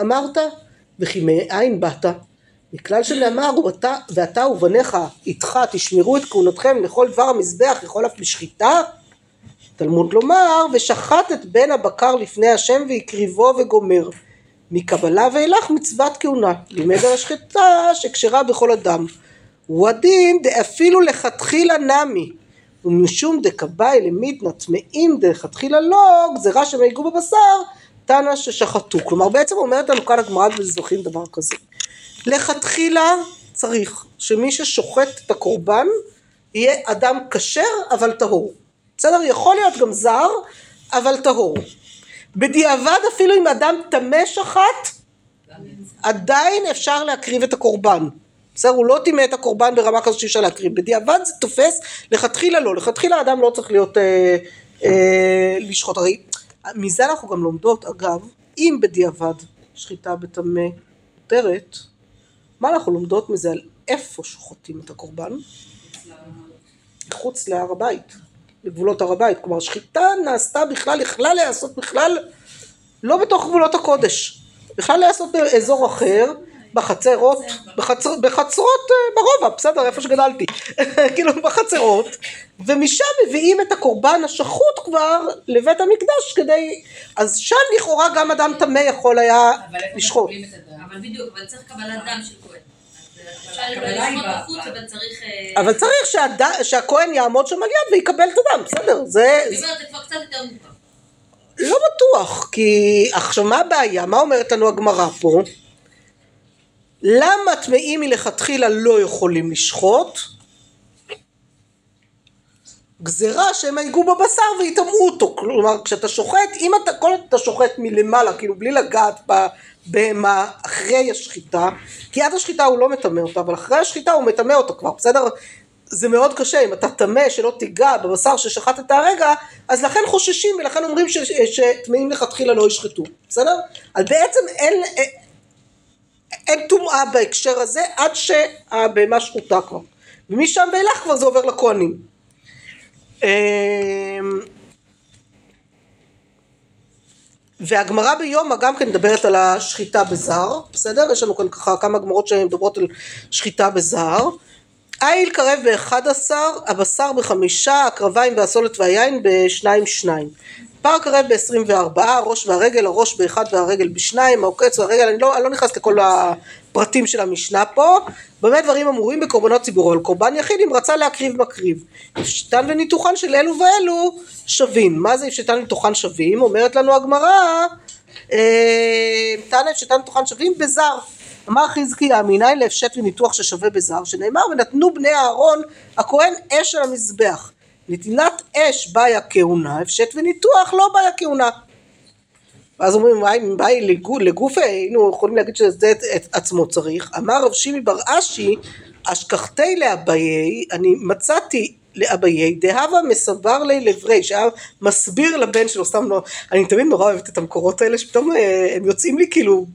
אמרת וכי מאין באת? מכלל שנאמר ואתה, ואתה ובניך איתך תשמרו את כהונתכם לכל דבר המזבח יכול אף בשחיטה תלמוד לומר ושחט את בן הבקר לפני השם והקריבו וגומר מקבלה ואילך מצוות כהונה לימד על השחיטה שכשרה בכל אדם הוא הדין דאפילו לכתחילה נמי ומשום דקבאי למיתנא טמאים דלכתחילה לא גזירה שמיגעו בבשר תנא ששחטו כלומר בעצם אומרת לנו כאן הגמרא בזוכין דבר כזה לכתחילה צריך שמי ששוחט את הקורבן יהיה אדם כשר אבל טהור. בסדר? יכול להיות גם זר אבל טהור. בדיעבד אפילו אם אדם טמא שחט עדיין אפשר להקריב את הקורבן. בסדר? הוא לא טימא את הקורבן ברמה כזאת שאי אפשר להקריב. בדיעבד זה תופס, לכתחילה לא. לכתחילה אדם לא צריך להיות אה, אה, לשחוט. הרי מזה אנחנו גם לומדות אגב, אם בדיעבד שחיטה בטמא מותרת, מה אנחנו לומדות מזה על איפה שוחטים את הקורבן? מחוץ להר הבית. לגבולות הר הבית, כלומר שחיטה נעשתה בכלל, יכלה להיעשות בכלל לא בתוך גבולות הקודש, בכלל להיעשות באזור אחר, בחצרות, בחצר, בחצרות אה, ברובע, בסדר, איפה שגדלתי, כאילו בחצרות, ומשם מביאים את הקורבן השחוט כבר לבית המקדש כדי, אז שם לכאורה גם אדם טמא יכול היה לשחוט. אבל בדיוק, אבל צריך קבלת דם של כהן. אבל צריך... אה. שהכהן יעמוד שם על יד ויקבל את הדם, בסדר, זה, אני אומרת, זה כבר קצת יותר מורכב. לא בטוח, כי עכשיו מה הבעיה? מה אומרת לנו הגמרא פה? למה טמאים מלכתחילה לא יכולים לשחוט? גזירה שהם ייגעו בבשר ויטמאו אותו, כלומר כשאתה שוחט, אם אתה, כל אתה שוחט מלמעלה, כאילו בלי לגעת בבהמה אחרי השחיטה, כי עד השחיטה הוא לא מטמא אותה, אבל אחרי השחיטה הוא מטמא אותה כבר, בסדר? זה מאוד קשה, אם אתה טמא שלא תיגע בבשר ששחטת הרגע, אז לכן חוששים ולכן אומרים שטמאים לכתחילה לא ישחטו, בסדר? אז בעצם אין, אין טומאה בהקשר הזה עד שהבהמה שחוטה כבר, ומשם ואילך כבר זה עובר לכהנים. אמ, והגמרא ביומא גם כן מדברת על השחיטה בזר, בסדר? יש לנו כאן ככה כמה גמרות שמדברות על שחיטה בזר. איל קרב באחד עשר, הבשר בחמישה, הקרביים והסולת והיין בשניים שניים. קרב בעשרים וארבעה, הראש והרגל, הראש באחד והרגל בשניים, העוקץ והרגל, אני לא, אני לא נכנס לכל הפרטים של המשנה פה. במה דברים אמורים בקורבנות ציבור, אבל קורבן יחיד אם רצה להקריב מקריב. הפשטן וניתוחן של אלו ואלו שווים. מה זה הפשטן וניתוחן שווים? אומרת לנו הגמרא, אה, תנא הפשטן וניתוחן שווים בזר. אמר חזקיה מניין להפשט וניתוח ששווה בזר שנאמר ונתנו בני אהרון הכהן אש על המזבח נתינת אש באיה כהונה הפשט וניתוח לא באיה כהונה ואז אומרים באי לגו- לגופה היינו יכולים להגיד שזה את עצמו צריך אמר רב שימי בר אשי אשכחתי לאביי אני מצאתי לאביי דהבה מסבר לי לברי שהיה מסביר לבן שלו סתם לא אני תמיד נורא אוהבת את המקורות האלה שפתאום אה, הם יוצאים לי כאילו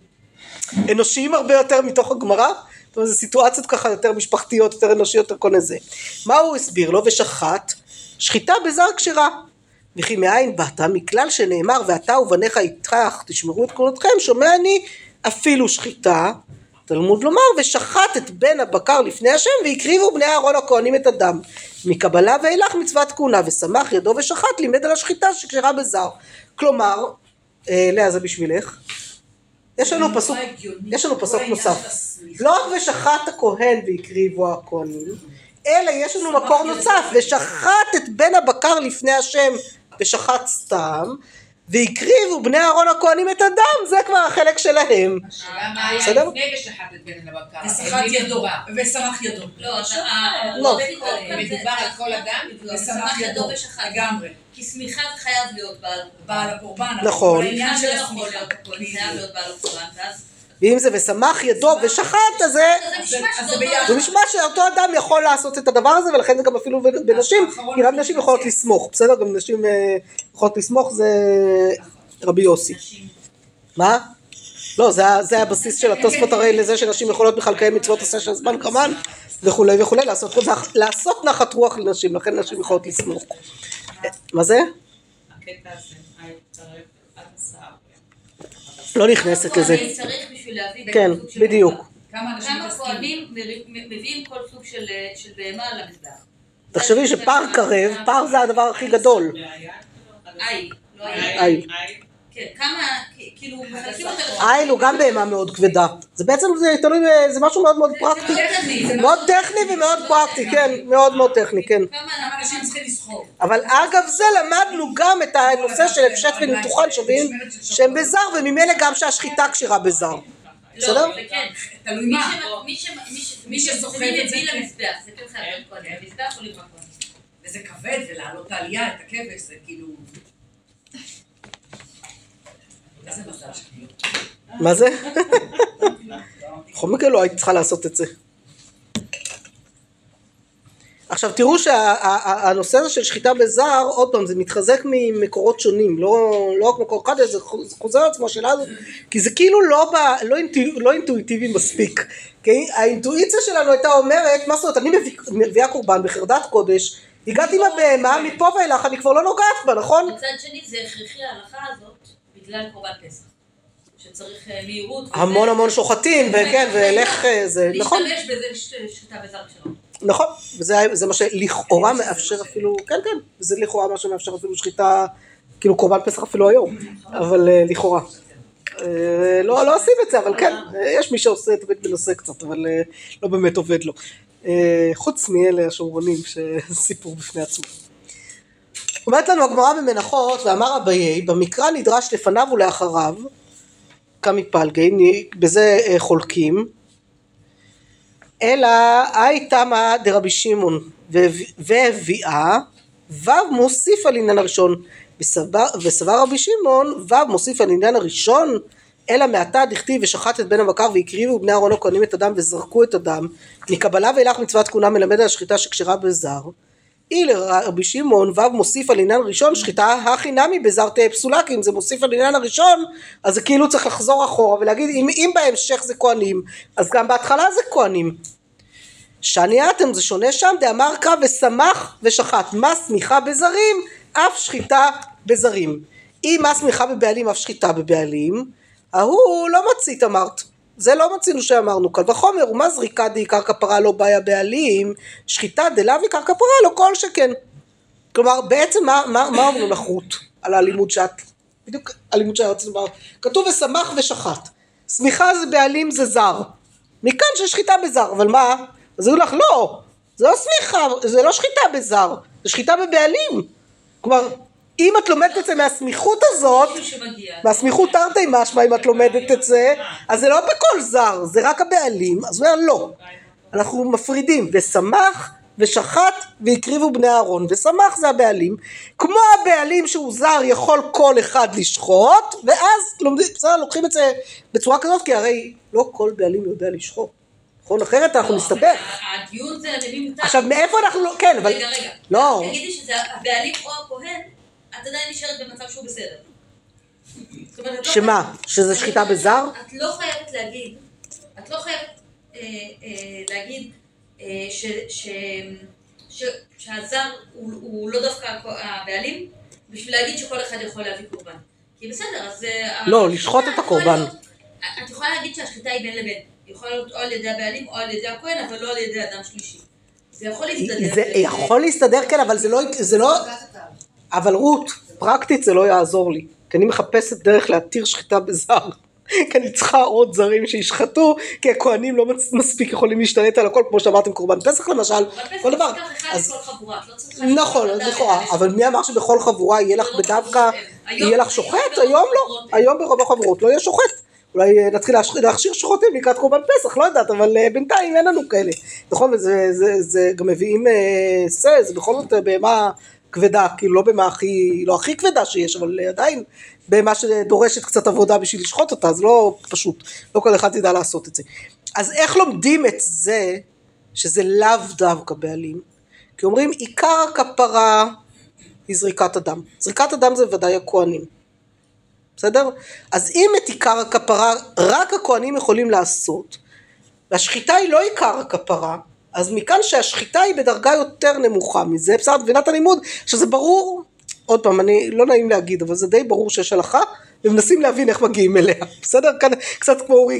אנושיים הרבה יותר מתוך הגמרא, זאת אומרת זה סיטואציות ככה יותר משפחתיות, יותר אנושיות, יותר כל מיני. מה הוא הסביר לו? ושחט, שחיטה בזר כשרה. וכי מאין באת? מכלל שנאמר ואתה ובניך איתך תשמרו את קולותיכם, שומע אני אפילו שחיטה, תלמוד לומר, ושחט את בן הבקר לפני השם והקריבו בני אהרון הכהנים את הדם. מקבלה ואילך מצוות כהונה, ושמח ידו ושחט לימד על השחיטה שכשרה בזר. כלומר, אה, לאה זה בשבילך, יש לנו פסוק, יש לנו פסוק נוסף. לא רק ושחט הכהן והקריבו הכהנים, אלא יש לנו מקור נוסף, ושחט את בן הבקר לפני השם ושחט סתם, והקריבו בני אהרון הכהנים את הדם, זה כבר החלק שלהם. השאלה מה היה בסדר? לפני ושחט את בן הבקר. ושחט ידו? ושמח ידו. לא, אתה... לא. מדובר על כל אדם? ושמח ידו ושחט. לגמרי. כי סמיכה זה חייב להיות בעל הקורבן. נכון. העניין של לא להיות בעל הקורבן, ואז... ואם זה ושמח ידו ושחט, אז זה... נשמע שאותו אדם יכול לעשות את הדבר הזה ולכן זה גם אפילו בנשים כי רק נשים יכולות לסמוך בסדר גם נשים אה, יכולות לסמוך זה רבי יוסי מה? לא זה, הבסיס של התוספות הרי לזה שנשים יכולות בכלל לקיים מצוות עשה של זמן קרמן וכולי וכולי לעשות, נחת רוח לנשים לכן נשים יכולות לסמוך מה זה? הקטע הזה. לא נכנסת לזה כהנים צריך בשביל להביא כן סוג של בדיוק. כמה כמה? כהנים מביאים כל סוג של של בהמה למזבח? תחשבי שפר קרב פר זה הדבר הכי גדול איי, לא איי. איי. כן, כמה, כאילו, מחלקים אותה איל הוא גם בהמה מאוד כבדה זה בעצם זה תלוי זה משהו מאוד מאוד פרקטי מאוד טכני ומאוד פרקטי כן מאוד מאוד טכני כן? אבל אגב זה למדנו גם את הנושא של הפשט וניתוחן שווים שהם בזר וממילא גם שהשחיטה כשרה בזר בסדר? לא, כן. תלוי מי מה. ש- מי ש- מי ש- מי מי שסוחב שמביא את זה, כן. זה כן חייב להיות כהן. וזה כבד, ולהעלות את העלייה, את הכבש, זה כאילו... מה זה? בכל מקרה לא הייתי צריכה לעשות את זה עכשיו תראו שהנושא הזה של שחיטה בזר עוד פעם זה מתחזק ממקורות שונים לא, לא רק מקור אחד זה חוז- זה חוזר על עצמו השאלה הזאת כי זה כאילו לא, ב, לא, אינטו, לא אינטואיטיבי מספיק כי האינטואיציה שלנו הייתה אומרת מה זאת אומרת אני מביא- מביאה קורבן בחרדת קודש הגעתי עם הבהמה, מפה ואילך אני כבר לא נוגעת בה, נכון? מצד שני זה הכרחי ההלכה הזאת בגלל קורבן פסח. שצריך אה, מהירות. המון המון שוחטים, וכן, ולך אה, זה, נכון, להשתמש בזה שחיטה בזר שלו. נכון, וזה זה מה שלכאורה מאפשר אפילו, כן כן, זה לכאורה מה שמאפשר אפילו שחיטה, כאילו קורבן פסח אפילו היום, אבל אה, לכאורה. לא לא עושים את זה, אבל כן, יש מי שעושה את בית מנסה קצת, אבל לא באמת עובד לו. חוץ מאלה השומרונים, שסיפור בפני עצמו. אומרת לנו הגמרא במנחות, ואמר אביי, במקרא נדרש לפניו ולאחריו, קמי פלגי, בזה אה, חולקים, אלא אי תמא דרבי שמעון והב- והביאה, ו' מוסיף על עניין הראשון, וסבר רבי שמעון, ו' מוסיף על עניין הראשון, אלא מעתה דכתיב ושחט את בן הבקר והקריבו בני אהרון הכהנים את הדם וזרקו את הדם, מקבלה ואילך מצוות כהונה מלמד על השחיטה שכשרה בזר, אי לרבי שמעון ו' מוסיף על עניין ראשון שחיטה הכי נמי בזר תהא פסולה כי אם זה מוסיף על עניין הראשון אז זה כאילו צריך לחזור אחורה ולהגיד אם, אם בהמשך זה כהנים אז גם בהתחלה זה כהנים. שאני אתם זה שונה שם דאמר קרא ושמח ושחט מה שמיכה בזרים אף שחיטה בזרים. אם מה שמיכה בבעלים אף שחיטה בבעלים ההוא לא מצית אמרת זה לא מצינו שאמרנו קל וחומר ומה זריקה דעיקר כפרה לא באיה בעלים שחיטה דלאו עיקר כפרה לא כל שכן. כלומר בעצם מה, מה, מה אומרים רות על הלימוד שאת בדיוק הלימוד שהיה רציתי לומר? כתוב ושמח ושחט. שמיכה זה בעלים זה זר. מכאן ששחיטה בזר אבל מה? אז היו לך לא זה לא שמיכה זה לא שחיטה בזר זה שחיטה בבעלים. כלומר אם את לומדת את זה מהסמיכות הזאת. והסמיכות תרתי משמע אם את לומדת את זה אז זה לא בכל זר זה רק הבעלים אז הוא אומר לא אנחנו מפרידים ושמח ושחט והקריבו בני אהרון ושמח זה הבעלים כמו הבעלים שהוא זר יכול כל אחד לשחוט ואז לומדים, בסדר, לוקחים את זה בצורה כזאת כי הרי לא כל בעלים יודע לשחוט נכון אחרת אנחנו לא, נסתבך הדיון זה למי מותר. עכשיו מאיפה אנחנו לא כן אבל רגע, רגע. לא תגידי שזה הבעלים או הכהן, את עדיין נשארת במצב שהוא בסדר. אומרת, לא שמה חייבת- שזה שחיטה בזר את לא חייבת להגיד, את לא חייבת אה, אה, להגיד אה, ש- ש- ש- שהזר הוא הוא לא דווקא הבעלים, בשביל להגיד שכל אחד יכול להביא קורבן. כי בסדר, אז... לא, לשחוט את הקורבן. להיות- את יכולה להגיד שהשחיטה היא בין לבין. היא יכולה להיות או על ידי הבעלים או על ידי הכהן, אבל לא על ידי אדם שלישי. זה יכול להסתדר. זה יכול להסתדר כן אבל זה לא זה לא אבל רות פרקטית זה לא יעזור לי כי אני מחפשת דרך להתיר שחיטה בזר. כי אני צריכה עוד זרים שישחטו כי הכהנים לא מספיק יכולים להשתלט על הכל כמו שאמרתם קורבן פסח למשל כל דבר. אז לא. נכון לכאורה אבל מי אמר שבכל חבורה יהיה לך ברוב בדווקא יהיה לך שוחט? היום לא. היום ברוב החברות לא יהיה שוחט. אולי אה, נתחיל להכשיר שוחטים לקראת קורבן פסח לא יודעת אבל אה, בינתיים אין לנו כאלה. נכון וזה זה, זה גם מביאים אה, זה בכל זאת בהמה כבדה כאילו לא בהמה הכי לא הכי כבדה שיש אבל עדיין בהמה שדורשת קצת עבודה בשביל לשחוט אותה זה לא פשוט לא כל אחד ידע לעשות את זה. אז איך לומדים את זה שזה לאו דווקא בעלים? כי אומרים עיקר הכפרה היא זריקת הדם. זריקת הדם זה ודאי הכוהנים. בסדר? אז אם את עיקר הכפרה רק הכוהנים יכולים לעשות והשחיטה היא לא עיקר הכפרה אז מכאן שהשחיטה היא בדרגה יותר נמוכה מזה בסדר? את מבינה את הלימוד? עכשיו זה ברור עוד פעם אני לא נעים להגיד אבל זה די ברור שיש הלכה ומנסים להבין איך מגיעים אליה בסדר? כאן קצת כמו אורי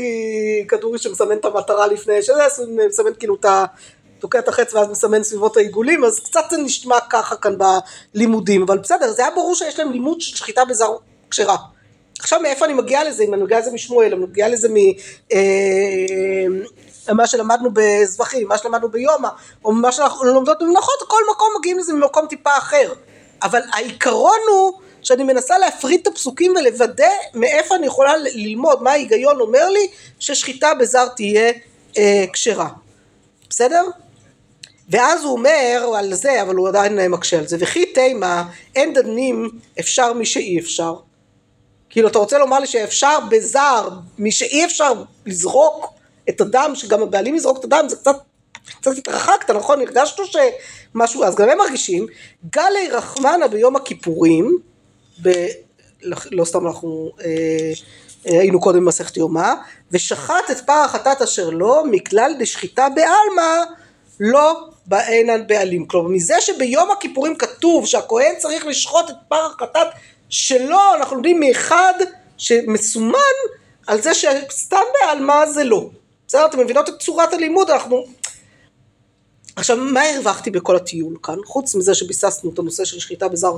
כדורי שמסמן את המטרה לפני שזה מסמן כאילו את ה... תוקע את החץ ואז מסמן סביבות העיגולים אז קצת זה נשמע ככה כאן בלימודים אבל בסדר זה היה ברור שיש להם לימוד של שחיטה בזר כשרה. עכשיו מאיפה אני מגיעה לזה אם אני מגיעה לזה משמואל אני מגיעה לזה ממה שלמדנו בזבחים מה שלמדנו ביומא או ממה שאנחנו לומדות במנחות כל מקום מגיעים לזה ממקום טיפה אחר אבל העיקרון הוא שאני מנסה להפריד את הפסוקים ולוודא מאיפה אני יכולה ללמוד מה ההיגיון אומר לי ששחיטה בזר תהיה אה, כשרה בסדר? ואז הוא אומר על זה, אבל הוא עדיין מקשה על זה, וכי תימה אין דנים אפשר מי שאי אפשר. כאילו אתה רוצה לומר לי שאפשר בזר, מי שאי אפשר לזרוק את הדם, שגם הבעלים יזרוק את הדם, זה קצת, קצת התרחקת, נכון? הרגשנו שמשהו, אז גם הם מרגישים, גלי רחמנה ביום הכיפורים, ב, לא, לא סתם אנחנו אה, אה, היינו קודם במסכת יומא, ושחט את פר החטאת אשר לו מכלל דשחיטה בעלמא לא באינן בעלים. כלומר, מזה שביום הכיפורים כתוב שהכהן צריך לשחוט את פר החטאת שלו, אנחנו לומדים מאחד שמסומן על זה שסתם בעלמא זה לא. בסדר? אתם מבינות את צורת הלימוד? אנחנו... עכשיו, מה הרווחתי בכל הטיול כאן? חוץ מזה שביססנו את הנושא של שחיטה בזר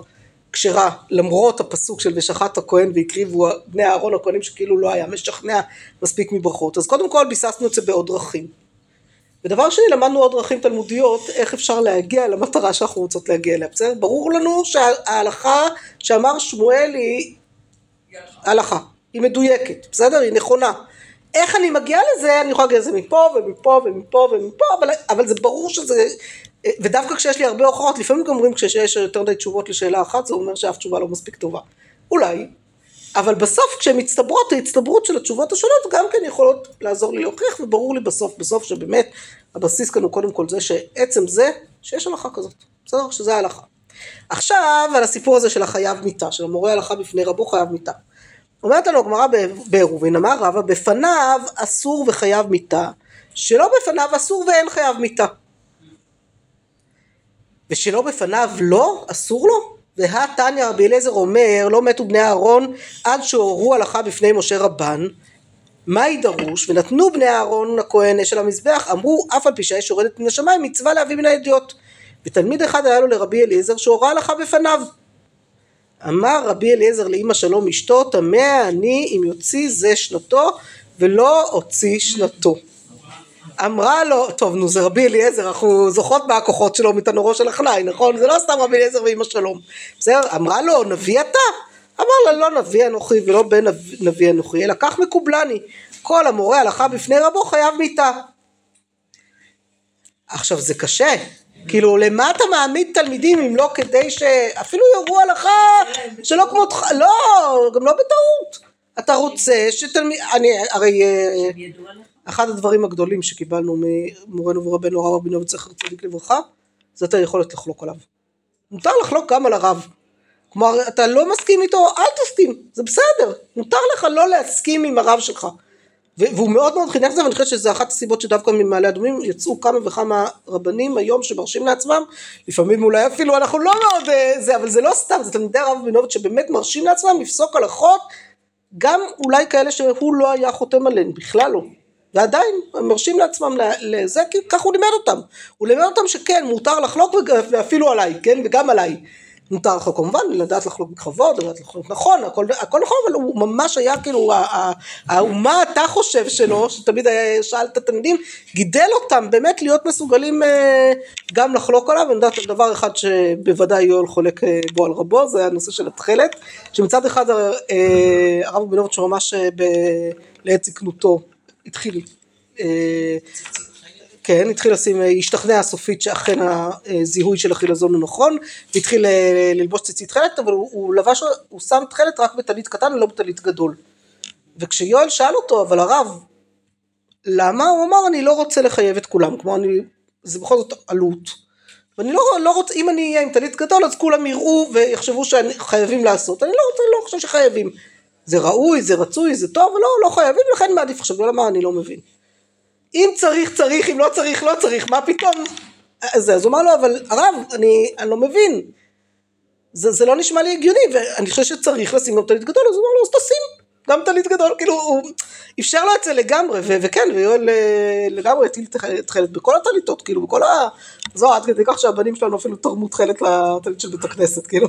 כשרה, למרות הפסוק של ושחט הכהן והקריבו בני אהרון הכהנים שכאילו לא היה משכנע מספיק מברכות. אז קודם כל ביססנו את זה בעוד דרכים. ודבר שני, למדנו עוד דרכים תלמודיות, איך אפשר להגיע למטרה שאנחנו רוצות להגיע אליה, בסדר? ברור לנו שההלכה שאמר שמואל היא הלכה, היא מדויקת, בסדר? היא נכונה. איך אני מגיעה לזה, אני יכולה להגיע לזה מפה ומפה ומפה ומפה, אבל, אבל זה ברור שזה, ודווקא כשיש לי הרבה הוכחות, לפעמים גם אומרים כשיש יותר מדי תשובות לשאלה אחת, זה אומר שאף תשובה לא מספיק טובה. אולי, אבל בסוף כשהן מצטברות, ההצטברות של התשובות השונות גם כן יכולות לעזור לי להוכיח, וברור לי בסוף, בסוף שבאמת הבסיס כאן הוא קודם כל זה שעצם זה, שיש הלכה כזאת, בסדר? שזה ההלכה. עכשיו על הסיפור הזה של החייב מיתה, של המורה הלכה בפני רבו חייב מיתה. אומרת לנו הגמרא בעירובין, אמר רבא, בפניו אסור וחייב מיתה, שלא בפניו אסור ואין חייב מיתה. ושלא בפניו לא, אסור לו? והתניא רבי אליעזר אומר, לא מתו בני אהרון עד שהורו הלכה בפני משה רבן, מה ידרוש? ונתנו בני אהרון הכהן אש על המזבח, אמרו אף על פי שהאש יורדת מן השמיים, מצווה להביא מן הידיעות. ותלמיד אחד היה לו לרבי אליעזר שהורה הלכה בפניו. אמר רבי אליעזר לאמא שלום אשתו, טמא אני אם יוציא זה שנתו ולא הוציא שנתו. אמרה לו, טוב נו זה רבי אליעזר, אנחנו זוכרות מה הכוחות שלו מתנורו של החנאי, נכון? זה לא סתם רבי אליעזר ואמא שלום. בסדר? אמרה לו, נביא אתה? אמר לה, לא נביא אנוכי ולא בן נביא אנוכי, אלא כך מקובלני. כל המורה הלכה בפני רבו חייב מיתה. עכשיו זה קשה, כאילו למה אתה מעמיד תלמידים אם לא כדי שאפילו יורו הלכה שלא כמותך, לא, גם לא בטעות. אתה רוצה שתלמיד, אני הרי אה, אחד הדברים הגדולים שקיבלנו ממורנו ורבנו הרב רבינו וצריך צדיק לברכה זה את היכולת לחלוק עליו. מותר לחלוק גם על הרב. כלומר אתה לא מסכים איתו אל תסכים זה בסדר מותר לך לא להסכים עם הרב שלך והוא מאוד מאוד חינך זה ואני חושבת שזה אחת הסיבות שדווקא ממעלה אדומים יצאו כמה וכמה רבנים היום שמרשים לעצמם. לפעמים אולי אפילו אנחנו לא מאוד אה, זה אבל זה לא סתם זה תלמידי הרב רבינוביץ' שבאמת מרשים לעצמם לפסוק הלכות גם אולי כאלה שהוא לא היה חותם עליהן בכלל לא. ועדיין הם מרשים לעצמם לזה כי ככה הוא לימד אותם. הוא לימד אותם שכן מותר לחלוק ואפילו עליי כן? וגם עליי מותר לחלוק כמובן, לדעת לחלוק בכבוד, לדעת לחלוק נכון, הכל, הכל נכון, אבל הוא ממש היה כאילו, מה אתה חושב שלו, שתמיד היה, שאל את התלמידים, גידל אותם באמת להיות מסוגלים אה, גם לחלוק עליו, ואני יודעת דבר אחד שבוודאי יואל חולק אה, בו על רבו, זה הנושא של התכלת, שמצד אחד אה, הרב רבינוביץ' ממש לעת זקנותו התחיל כן, התחיל לשים, השתכנע סופית שאכן הזיהוי של החילזון הוא נכון, והתחיל אה, ללבוש ציצית תכלת, אבל הוא, הוא לבש, הוא שם תכלת רק בטלית קטן ולא בטלית גדול. וכשיואל שאל אותו, אבל הרב, למה? הוא אמר, אני לא רוצה לחייב את כולם, כמו אני, זה בכל זאת עלות. ואני לא, לא רוצה, אם אני אהיה עם טלית גדול, אז כולם יראו ויחשבו שחייבים לעשות, אני לא רוצה, לא חושב שחייבים. זה ראוי, זה רצוי, זה טוב, ולא, לא חייבים, לכן מעדיף עכשיו, למה אני לא מבין. אם צריך צריך, אם לא צריך לא צריך, מה פתאום? אז, הוא אמר לו, אבל הרב, אני, אני לא מבין. זה, זה לא נשמע לי הגיוני, ואני חושב שצריך לשים גם טלית גדול, אז הוא אמר לו, אז תשים גם טלית גדול, כאילו הוא אפשר לו את זה לגמרי, ו- וכן, ויואל אה, לגמרי הטיל תכלת בכל הטליתות, כאילו בכל ה... זו עד כדי כך שהבנים שלנו אפילו תרמו תכלת לטלית של בית הכנסת, כאילו,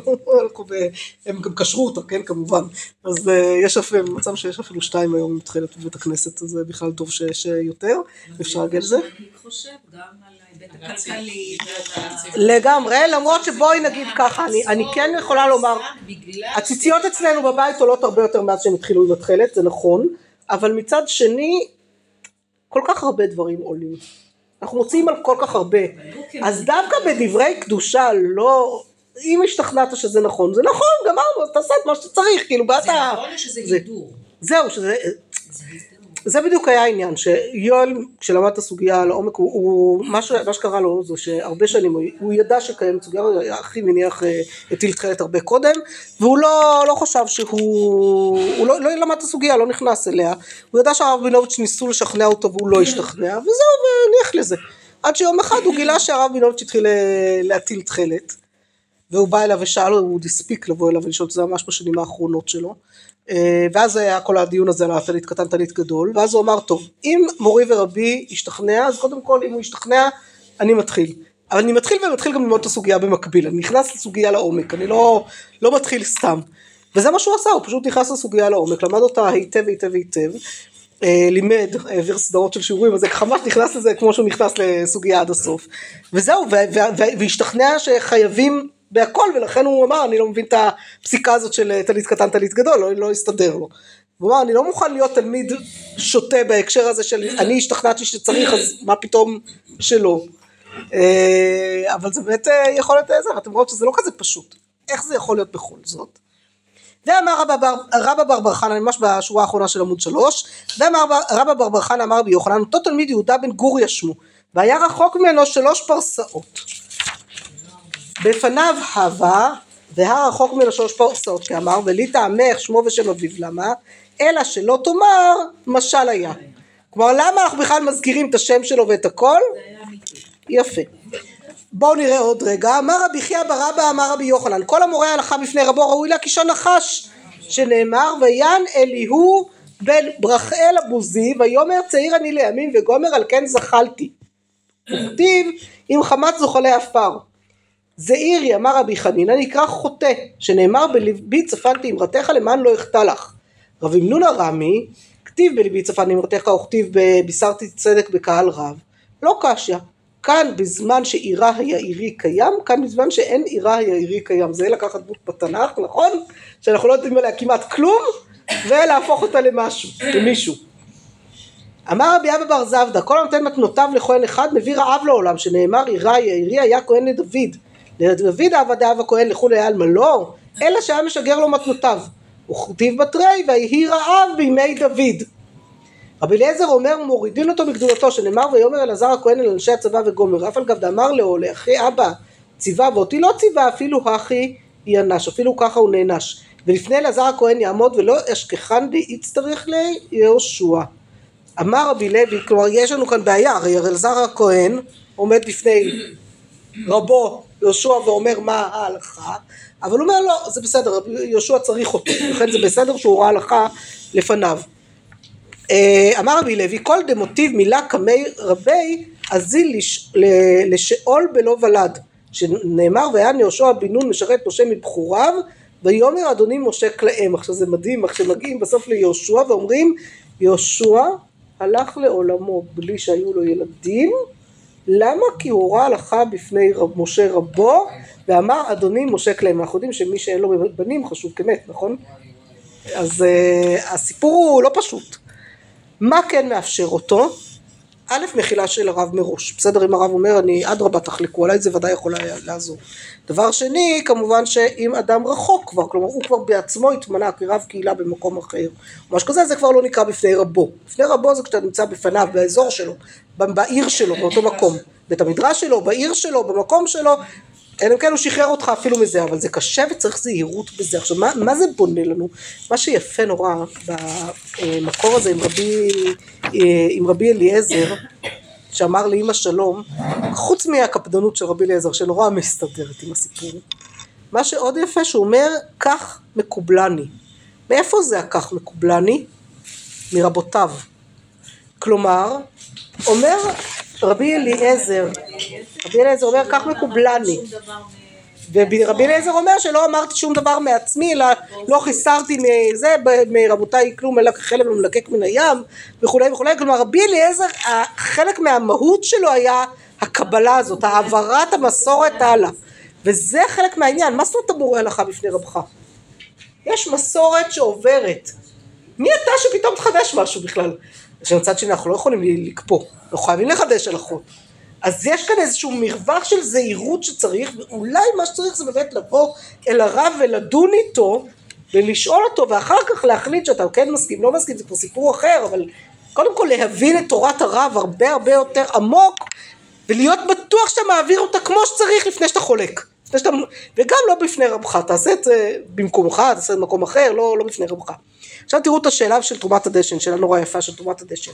הם גם קשרו אותה, כן, כמובן, אז uh, יש אפילו, מצב שיש אפילו שתיים היום עם תכלת בבית הכנסת, אז בכלל טוב שיש יותר, אפשר להגיע לזה. אני חושב גם על הכלכלי. לגמרי, למרות שבואי נגיד ככה, אני, אני כן יכולה לומר, הציציות אצלנו בבית עולות הרבה יותר מאז שהם התחילו עם התכלת, זה נכון, אבל מצד שני, כל כך הרבה דברים עולים. אנחנו מוצאים על כל כך הרבה. אז דווקא בדברי קדושה לא... אם השתכנעת שזה נכון, זה נכון, גמרנו, תעשה את מה שאתה צריך, כאילו באת... זה נכון או שזה הידור? זהו, שזה... זה בדיוק היה העניין, שיואל כשלמד את הסוגיה לעומק, הוא, הוא, מה, ש, מה שקרה לו זה שהרבה שנים הוא, הוא ידע שקיימת סוגיה, הכי מניח אה, הטיל תכלת הרבה קודם, והוא לא, לא חשב שהוא, הוא לא, לא למד את הסוגיה, לא נכנס אליה, הוא ידע שהרב רבינוביץ' ניסו לשכנע אותו והוא לא השתכנע, וזהו, והניח לזה. עד שיום אחד הוא גילה שהרב בינוביץ' התחיל אה, להטיל תכלת והוא בא אליו ושאל, הוא עוד הספיק לבוא אליו ולשאול, זה ממש בשנים האחרונות שלו ואז היה כל הדיון הזה על הטלית קטן טלית גדול. ואז הוא אמר טוב אם מורי ורבי ישתכנע אז קודם כל אם הוא ישתכנע אני מתחיל. אבל אני מתחיל ומתחיל גם ללמוד את הסוגיה במקביל. אני נכנס לסוגיה לעומק אני לא, לא מתחיל סתם. וזה מה שהוא עשה הוא פשוט נכנס לסוגיה לעומק למד אותה היטב היטב היטב אה, לימד, העביר סדרות של שיעורים, אז זה ממש נכנס לזה כמו שהוא נכנס לסוגיה עד הסוף. וזהו, והשתכנע שחייבים בהכל, ולכן הוא אמר, אני לא מבין את הפסיקה הזאת של אה, טלית קטן טלית גדול, לא, לא הסתדר לו. הוא אמר, אני לא מוכן להיות תלמיד שוטה בהקשר הזה של אני השתכנעתי שצריך, אז מה פתאום שלא. אה, אבל זה באמת אה, יכול להיות זה, ואתם רואים שזה לא כזה פשוט. איך זה יכול להיות בכל זאת? ואמר רבא בר, רבא בר בר חנא, ממש בשורה האחרונה של עמוד שלוש, ואמר רבא בר בר חנא אמר רבי יוחנן, אותו תלמיד יהודה בן גוריה שמו, והיה רחוק ממנו שלוש פרסאות. בפניו הווה, והר רחוק ממנו שלוש פרסאות, כאמר, ולי טעמך שמו ושם אביו למה, אלא שלא תאמר משל היה. כלומר למה אנחנו בכלל מזכירים את השם שלו ואת הכל? יפה. בואו נראה עוד רגע, אמר רבי חייא ברבא אמר רבי יוחנן, כל המורה הלכה בפני רבו ראוי לה קישון נחש, שנאמר ויען אליהו בן ברכאל הבוזי ויאמר צעיר אני לימים וגומר על כן זחלתי. וכתיב אם חמת זוחלי עפר. זעירי אמר רבי חנינא נקרא חוטא שנאמר בלבי צפנתי אמרתך למען לא אחטא לך. רבי מנונה רמי כתיב בלבי צפנתי אמרתך וכתיב בבישרתי צדק בקהל רב לא קשיא כאן בזמן שעירה היעירי קיים, כאן בזמן שאין עירה היעירי קיים. זה לקחת דמות בתנ"ך, נכון? שאנחנו לא יודעים עליה כמעט כלום, ולהפוך אותה למשהו, למישהו. אמר רבי אבא בר זבדא, כל הנותן מתנותיו לכהן אחד מביא רעב לעולם, שנאמר עירה היעירי היה כהן לדוד. לדוד עבד אב הכהן לכולי עלמא לא, אלא שהיה משגר לו מתנותיו. וכתיב בתרי ויהי רעב בימי דוד. רבי אליעזר אומר מורידין אותו מגדולתו שנאמר ויאמר אלעזר הכהן אל אנשי הצבא וגומר אף על גב דאמר לו לאחי אבא ציווה ואותי לא ציווה אפילו הכי ינש אפילו ככה הוא נענש ולפני אלעזר הכהן יעמוד ולא אשכחן די יצטרך ליהושע אמר רבי לוי כלומר יש לנו כאן בעיה הרי אלעזר הכהן עומד בפני רבו יהושע ואומר מה ההלכה אבל הוא אומר לא זה בסדר יהושע צריך אותו לכן זה בסדר שהוא ראה הלכה לפניו. אה, אמר רבי לוי כל דמוטיב מילה קמי רבי אזיל לש- לשאול בלא ולד שנאמר ויען יהושע בן נון משרת משה מבחוריו ויאמר אדוני משה כלאם. עכשיו זה מדהים איך שמגיעים בסוף ליהושע ואומרים יהושע הלך לעולמו בלי שהיו לו ילדים למה? כי הוא הורה הלכה בפני רב, משה רבו ואמר אדוני משה כלאם אנחנו יודעים שמי שאין לו בנים חשוב כמת נכון? אז uh, הסיפור הוא לא פשוט מה כן מאפשר אותו? א', מחילה של הרב מראש, בסדר אם הרב אומר אני אדרבה תחלקו עליי זה ודאי יכול לעזור. דבר שני כמובן שאם אדם רחוק כבר, כלומר הוא כבר בעצמו התמנה כרב קהילה במקום אחר, משהו כזה זה כבר לא נקרא בפני רבו, בפני רבו זה כשאתה נמצא בפניו, באזור שלו, בעיר שלו, באותו מקום, בית המדרש שלו, בעיר שלו, במקום שלו, אלא אם כן הוא שחרר אותך אפילו מזה, אבל זה קשה וצריך זהירות בזה. עכשיו, מה, מה זה בונה לנו? מה שיפה נורא במקור הזה עם רבי, אה, עם רבי אליעזר, שאמר לאמא שלום, חוץ מהקפדנות של רבי אליעזר, שנורא מסתדרת עם הסיפור, מה שעוד יפה שהוא אומר, כך מקובלני. מאיפה זה הכך מקובלני? מרבותיו. כלומר, אומר רבי אליעזר, רבי אליעזר אומר כך מקובלני. ורבי אליעזר אומר שלא אמרתי שום דבר מעצמי אלא לא חיסרתי מזה מרבותיי כלום אלא כחלב ומלקק מן הים וכולי וכולי. כלומר רבי אליעזר חלק מהמהות שלו היה הקבלה הזאת העברת המסורת הלאה. וזה חלק מהעניין. מה זאת אומרת אתה מורה הלכה בפני רבך? יש מסורת שעוברת. מי אתה שפתאום תחדש משהו בכלל? עכשיו מצד שני אנחנו לא יכולים לקפוא. אנחנו חייבים לחדש הלכות אז יש כאן איזשהו מרווח של זהירות שצריך, ואולי מה שצריך זה באמת לבוא אל הרב ולדון איתו ולשאול אותו ואחר כך להחליט שאתה כן מסכים, לא מסכים, זה כבר סיפור אחר, אבל קודם כל להבין את תורת הרב הרבה הרבה יותר עמוק ולהיות בטוח שאתה מעביר אותה כמו שצריך לפני שאתה חולק. לפני שאתה, וגם לא בפני רבך, תעשה את זה במקומך, תעשה את זה במקום אחר, לא, לא בפני רבך. עכשיו תראו את השאלה של תרומת הדשן, שאלה נורא יפה של תרומת הדשן.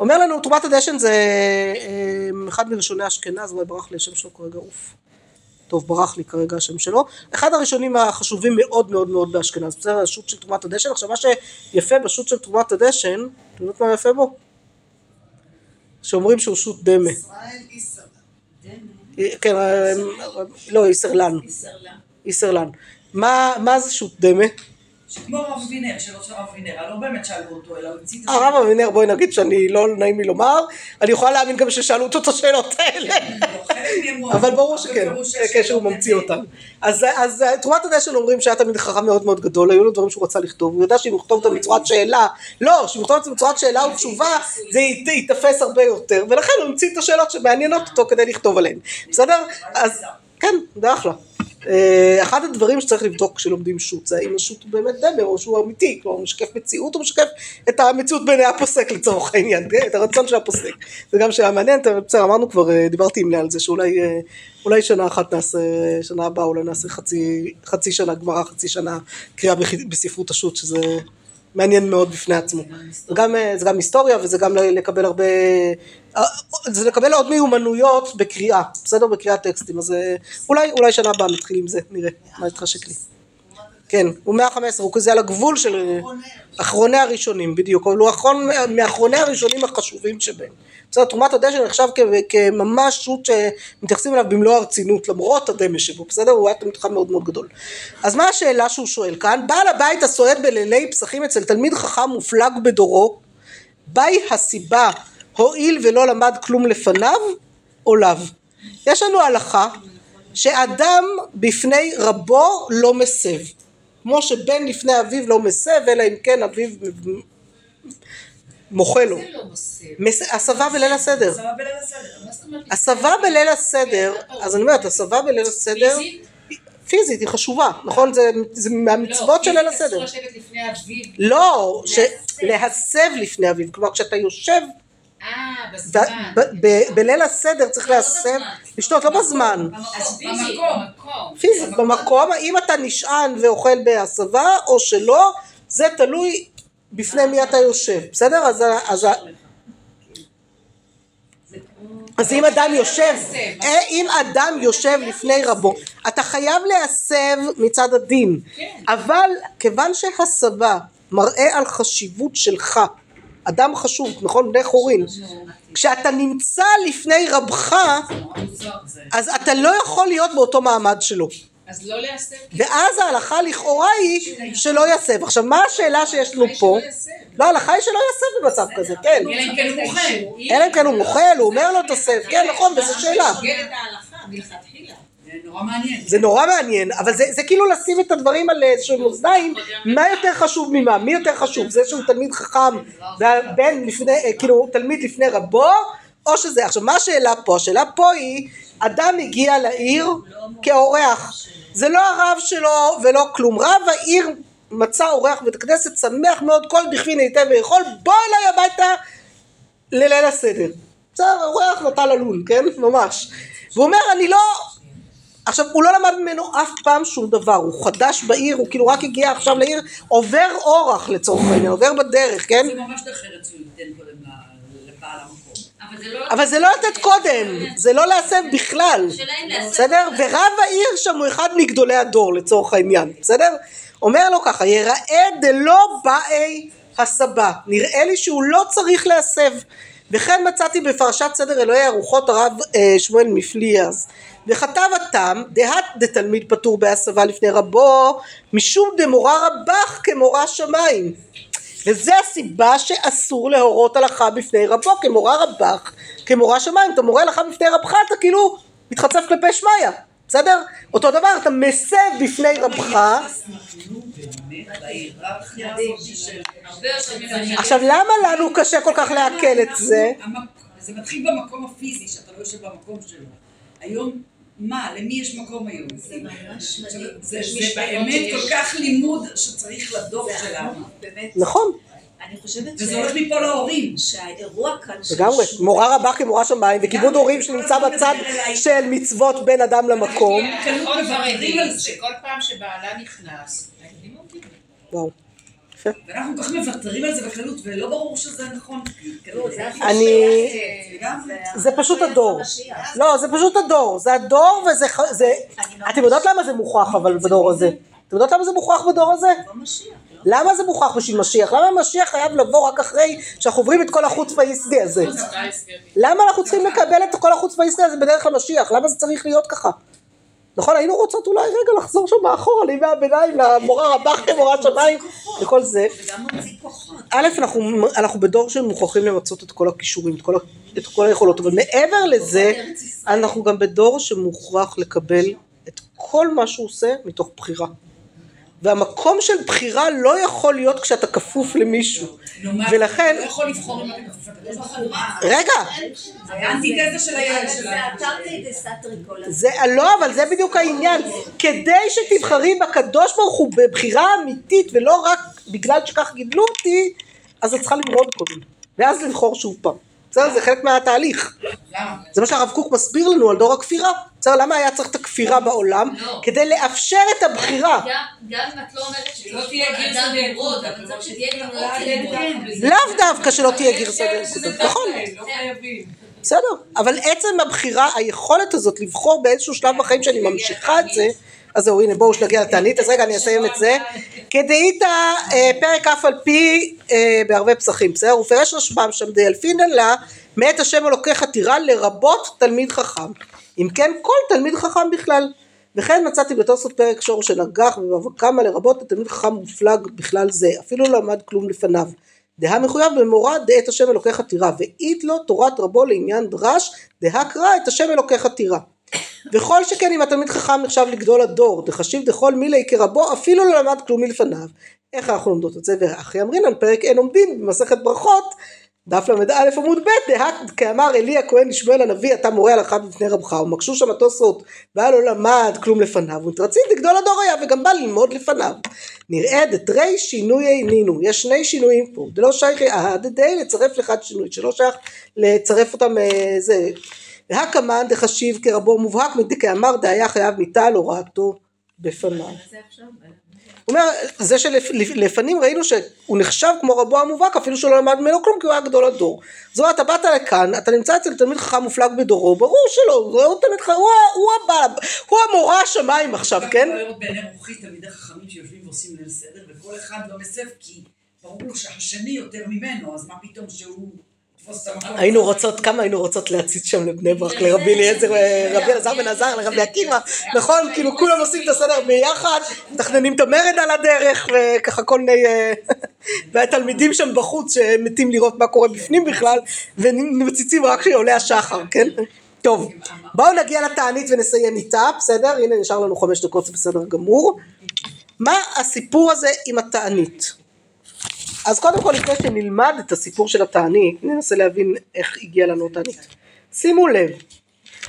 אומר לנו, תרומת הדשן זה אה, אחד מראשוני אשכנז, אולי ברח לי השם שלו כרגע, אוף. טוב, ברח לי כרגע השם שלו. אחד הראשונים החשובים מאוד מאוד מאוד באשכנז, בסדר? השו"ת של תרומת הדשן. עכשיו, מה שיפה בשו"ת של תרומת הדשן, אתם יודעות מה יפה בו? שאומרים שהוא שו"ת דמה. כן, אה, לא, איסרלן. איסרלן. מה זה שו"ת דמה? כמו הרב אבינר, שלא של הרב אבינר, לא באמת שאלו אותו, אלא הוא המציא את הרב אבינר, בואי נגיד שאני לא נעים לי לומר, אני יכולה להאמין גם ששאלו אותו את השאלות האלה. אבל ברור שכן, כן, שהוא ממציא אותן. אז, אז תרומת הדשן אומרים שהיה תמיד חכם מאוד מאוד גדול, היו לו דברים שהוא רצה לכתוב, הוא ידע שאם הוא יכתוב אותם בצורת שאלה, לא, שאם הוא יכתוב אותם בצורת שאלה ותשובה, זה ית- ייתפס הרבה יותר, ולכן הוא המציא את השאלות שמעניינות אותו כדי לכתוב עליהן, בסדר? אז, כן, זה אחלה. אה, אחד הדברים שצריך לבדוק כשלומדים שו"ת זה האם השו"ת הוא באמת דבר או שהוא אמיתי, כלומר הוא משקף מציאות או משקף את המציאות בעיני הפוסק לצורך העניין, כן? את הרצון של הפוסק. זה גם שאלה מעניינת, אבל בסדר אמרנו כבר, אה, דיברתי עם לאה על זה שאולי אה, אולי שנה אחת נעשה, שנה הבאה אולי נעשה חצי, חצי שנה גמרא, חצי שנה קריאה בספרות השו"ת, שזה מעניין מאוד בפני עצמו. זה גם, אה, זה גם היסטוריה וזה גם לקבל הרבה, אה, זה לקבל עוד מיומנויות בקריאה, בסדר? בקריאת טקסטים, אז אה, אולי, אולי שנה הבאה נתחיל עם זה, נראה מה יתחשק לי. כן, הוא 115, הוא כזה על הגבול של אחרוני הראשונים, בדיוק, אבל הוא אחרון, מאחרוני הראשונים החשובים שבהם. בסדר, תרומת הדשן נחשב כממש שו"ת שמתייחסים אליו במלוא הרצינות, למרות הדמה שבו, בסדר? הוא היה חכם מאוד מאוד גדול. אז מה השאלה שהוא שואל כאן? בעל הבית הסועד בלילי פסחים אצל תלמיד חכם מופלג בדורו, באי הסיבה הואיל ולא למד כלום לפניו, או לאו. יש לנו הלכה שאדם בפני רבו לא מסב. כמו שבן לפני אביו לא מסב, אלא אם כן אביו מוחה לו. לא הסבה בליל הסדר. הסבה בליל הסדר, אז אני אומרת, הסבה בליל הסדר, פיזית? היא חשובה, נכון? זה, זה מהמצוות של ליל לא, הסדר. לא. להסב לפני אביו, כלומר כשאתה יושב אה, בליל הסדר צריך להסב. לשתות לא בזמן, פיזית, במקום. במקום. פיזית, במקום, אם אתה נשען ואוכל בהסבה או שלא, זה תלוי בפני מי אתה יושב, בסדר? אז, אז, אם אדם יושב, אה, אם אדם יושב לפני רבו, אתה חייב להסב מצד הדין, אבל כיוון שהסבה מראה על חשיבות שלך, אדם חשוב, נכון? בני חורין, כשאתה נמצא לפני רבך, אז אתה לא יכול להיות באותו מעמד שלו. אז לא להסב. ואז ההלכה לכאורה היא שלא יסב. עכשיו מה השאלה שיש לנו פה? לא, ההלכה היא שלא יסב במצב כזה, כן. אלא אם כן הוא מוכן. אלא אם כן הוא מוכל, הוא אומר לו תסב, כן נכון, וזו שאלה. נורא מעניין. זה נורא מעניין, אבל זה, זה כאילו לשים את הדברים על איזשהם מאזניים, מה יותר חשוב ממה? מי יותר חשוב? זה שהוא תלמיד חכם, והבן לפני, אה, כאילו תלמיד לפני רבו, או שזה, עכשיו מה השאלה פה? השאלה פה היא, אדם הגיע לעיר כאורח, זה לא הרב שלו ולא כלום, רב העיר מצא אורח בית הכנסת, שמח מאוד, כל דכפין היטב ויכול, בוא אליי הביתה לליל הסדר. בסדר, אורח נטע ללול, כן? ממש. והוא אומר, אני לא... עכשיו, הוא לא למד ממנו אף פעם שום דבר, הוא חדש בעיר, הוא כאילו רק הגיע עכשיו לעיר, עובר אורח לצורך העניין, עובר בדרך, כן? זה ממש דרך ארץ שהוא ייתן קודם לבעל המקום. אבל זה לא... אבל זה לא לתת קודם, זה לא להסב בכלל, בסדר? ורב העיר שם הוא אחד מגדולי הדור לצורך העניין, בסדר? אומר לו ככה, יראה דלא באי הסבה, נראה לי שהוא לא צריך להסב. וכן מצאתי בפרשת סדר אלוהי הרוחות הרב אה, שמואל מפליאז וכתב התם דהת דתלמיד פטור בהסבה לפני רבו משום דמורה רבך כמורה שמיים וזה הסיבה שאסור להורות הלכה בפני רבו כמורה רבך כמורה שמיים אתה מורה הלכה בפני רבך אתה כאילו מתחצף כלפי שמיא בסדר? אותו דבר אתה מסב בפני רבך עכשיו למה לנו קשה כל כך לעכל את זה? זה מתחיל במקום הפיזי, שאתה לא יושב במקום שלו. היום, מה, למי יש מקום היום? זה ממש מדהים. זה באמת כל כך לימוד שצריך לדור שלנו. נכון אני חושבת וזה הולך מפה להורים. שהאירוע כאן לגמרי, מורה רבה כמורה שמיים וכיבוד הורים שנמצא בצד של מצוות בין אדם למקום. נכון. שכל פעם שבעלה נכנס. וואו. ואנחנו כל כך מוותרים על זה בקלות, ולא ברור שזה נכון. זה אני. זה פשוט הדור. לא, זה פשוט הדור. זה הדור וזה, זה, אתם יודעות למה זה מוכרח אבל בדור הזה? אתם יודעות למה זה מוכרח בדור הזה? למה זה מוכרח בשביל משיח? למה משיח חייב לבוא רק אחרי שאנחנו עוברים את כל החוץ והיסגי הזה? למה אנחנו צריכים לקבל את כל החוץ והיסגי הזה בדרך למשיח? למה זה צריך להיות ככה? נכון, היינו רוצות אולי רגע לחזור שם מאחורה לימי הביניים, למורה רבך כמורה שמיים, וכל זה. א', אנחנו, אנחנו בדור שמוכרחים למצות את כל הכישורים, את כל, את כל היכולות, אבל מעבר לזה, אנחנו גם בדור שמוכרח לקבל את כל מה שהוא עושה מתוך בחירה. והמקום של בחירה לא יכול להיות כשאתה כפוף למישהו. ולכן- לא יכול לבחור אם אתה כפוף לקדוש ברוך. רגע, זה האנטיתזה של הילד שלנו. זה, לא, אבל זה בדיוק העניין. כדי שתבחרי בקדוש ברוך הוא בבחירה אמיתית ולא רק בגלל שכך גידלו אותי, אז את צריכה ללמוד קודם. ואז לבחור שוב פעם. בסדר? זה חלק מהתהליך. למה? זה מה שהרב קוק מסביר לנו על דור הכפירה. בסדר? למה היה צריך את הכפירה בעולם? לא. כדי לאפשר את הבחירה. גם- אם את לא אומרת שלא תהיה דינקותא, ללמוד, אבל צריך שזה שתהיה גם אופציה. ללמוד. לאו דווקא שלא תהיה שזה דינקותא. נכון. לא. בסדר, אבל עצם הבחירה, היכולת הזאת לבחור באיזשהו שלב בחיים שאני ממשיכה את זה, אז זהו, הנה בואו שנגיע לתענית, אז רגע אני אסיים את זה. כדאית אה, פרק אף על פי אה, בערבי פסחים, בסדר? ופרש רשב"ם שם דיאלפינן לה, מאת השם אלוקיך תירא לרבות תלמיד חכם. אם כן, כל תלמיד חכם בכלל. וכן מצאתי בתוספות פרק שור של אג"ח ובבא קמא לרבות התלמיד חכם מופלג בכלל זה, אפילו לא למד כלום לפניו. דהה מחויב במורה דעת השם אלוקיך תירא, ואית לו תורת רבו לעניין דרש, דהה קרא את השם אלוקיך תירא. וכל שכן אם התלמיד חכם נחשב לגדול הדור, דחשיב דכל מילי כרבו, אפילו לא למד כלום מלפניו. איך אנחנו לומדות את זה? ואחי אמרינן פרק אין עומדים במסכת ברכות, דף ל"א עמוד ב', דהק כאמר אלי הכהן לשמואל הנביא אתה מורה הלכה בפני רבך ומקשו שם התוספות והיה לא למד כלום לפניו ונתרצית לגדול הדור היה וגם בא ללמוד לפניו נראה דתרי שינויי נינו יש שני שינויים פה דלא שייך ההדדי לצרף לאחד שינוי שלא שייך לצרף אותם אה, זה והקמן דחשיב כרבו מובהק מדכאמר דהיה חייב מיתה על הוראתו בפניו? הוא אומר, זה שלפנים ראינו שהוא נחשב כמו רבו המובהק אפילו שלא למד ממנו כלום כי הוא היה גדול הדור. זאת אומרת, אתה באת לכאן, אתה נמצא אצל תלמיד חכם מופלג בדורו, ברור שלא, הוא תלמיד חכם, הוא, הוא הבעל, הוא המורה השמיים עכשיו, כן? אפשר לראות בעיני רוחי תלמידי חכמים שיושבים ועושים ליל סדר, וכל אחד לא מסב כי ברור שהשני יותר ממנו, אז מה פתאום שהוא. היינו רוצות, כמה היינו רוצות להציץ שם לבני ברק, לרבי אליעזר, רבי אלעזר בן עזר, לרבי עקיבא, נכון? כאילו כולם עושים את הסדר ביחד, מתכננים את המרד על הדרך, וככה כל מיני, אה, והתלמידים שם בחוץ שמתים לראות מה קורה בפנים בכלל, ומציצים רק כשעולה השחר, כן? טוב, בואו נגיע לתענית ונסיים איתה, בסדר? הנה נשאר לנו חמש דקות, זה בסדר גמור. מה הסיפור הזה עם התענית? אז קודם כל לפני שנלמד את הסיפור של התענית, ננסה להבין איך הגיעה לנו התענית. שימו לב,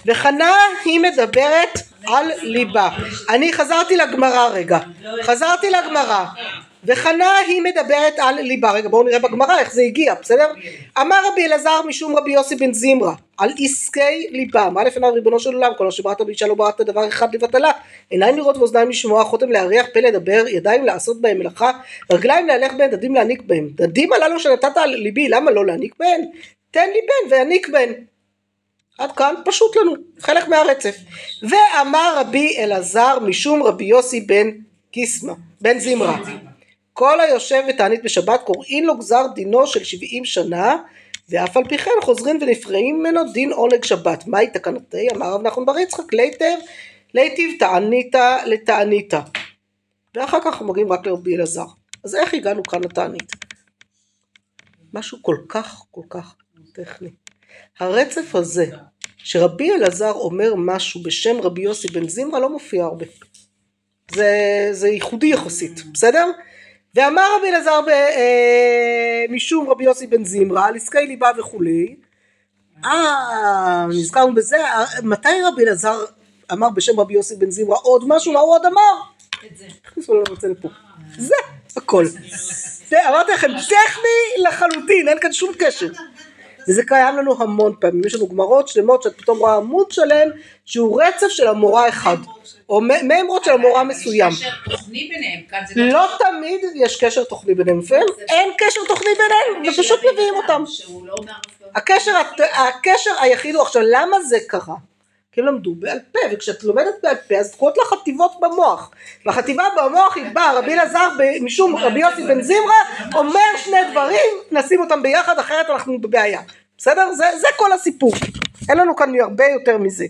וחנה היא מדברת על ליבה. אני חזרתי לגמרא רגע, חזרתי לגמרא. וחנה היא מדברת על ליבה, רגע בואו נראה בגמרא איך זה הגיע, בסדר? אמר רבי אלעזר משום רבי יוסי בן זמרה על עסקי ליבה, מה לפניו ריבונו של עולם, כל מה שבראת באישה לא בראת דבר אחד לבטלה, עיניים לראות ואוזניים לשמוע, חותם להריח, פה לדבר, ידיים לעשות בהם מלאכה, רגליים להלך בהן, דדים להניק בהם, דדים הללו שנתת על ליבי, למה לא להניק בהן? תן לי בן ואניק בהן. עד כאן פשוט לנו, חלק מהרצף. ואמר רבי אלעזר משום רבי יוסי בן קיסמא, בן זמרה. כל היושב ותענית בשבת קוראין לו גזר דינו של שבעים שנה ואף על פי כן חוזרים ונפרעים ממנו דין עונג שבת. מהי תקנתי? אמר רב נחמן בר יצחק ליטב ליטיב תעניתא לתעניתא. ואחר כך אנחנו מגיעים רק לרבי אלעזר. אז איך הגענו כאן לתענית? משהו כל כך כל כך טכני. הרצף הזה שרבי אלעזר אומר משהו בשם רבי יוסי בן זמרה לא מופיע הרבה. זה, זה ייחודי יחסית, בסדר? ואמר רבי אלעזר אה, משום רבי יוסי בן זמרה על עסקי ליבה וכולי. אה, נזכרנו בזה, אה, מתי רבי אלעזר אמר בשם רבי יוסי בן זמרה עוד משהו, מה הוא עוד אמר? הכניסו לנו את זה לפה. זה הכל. זה, אמרתי לכם, טכני לחלוטין, אין כאן שום קשר. וזה קיים לנו המון פעמים, יש לנו גמרות שלמות שאת פתאום רואה עמוד שלם שהוא רצף של המורה אחד, או מ- מימרות של המורה מסוים. יש קשר תוכני ביניהם, כאן זה לא תמיד יש קשר תוכני ביניהם, לפעמים אין קשר תוכני ביניהם, ופשוט מביאים אותם. לא. הקשר, הקשר היחיד הוא עכשיו למה זה קרה? כי הם למדו בעל פה וכשאת לומדת בעל פה אז קוראות לה חטיבות במוח והחטיבה במוח היא באה רבי אלעזר משום רבי יוסי בן זמרה אומר שני דברים נשים אותם ביחד אחרת אנחנו בבעיה בסדר? זה, זה כל הסיפור אין לנו כאן הרבה יותר מזה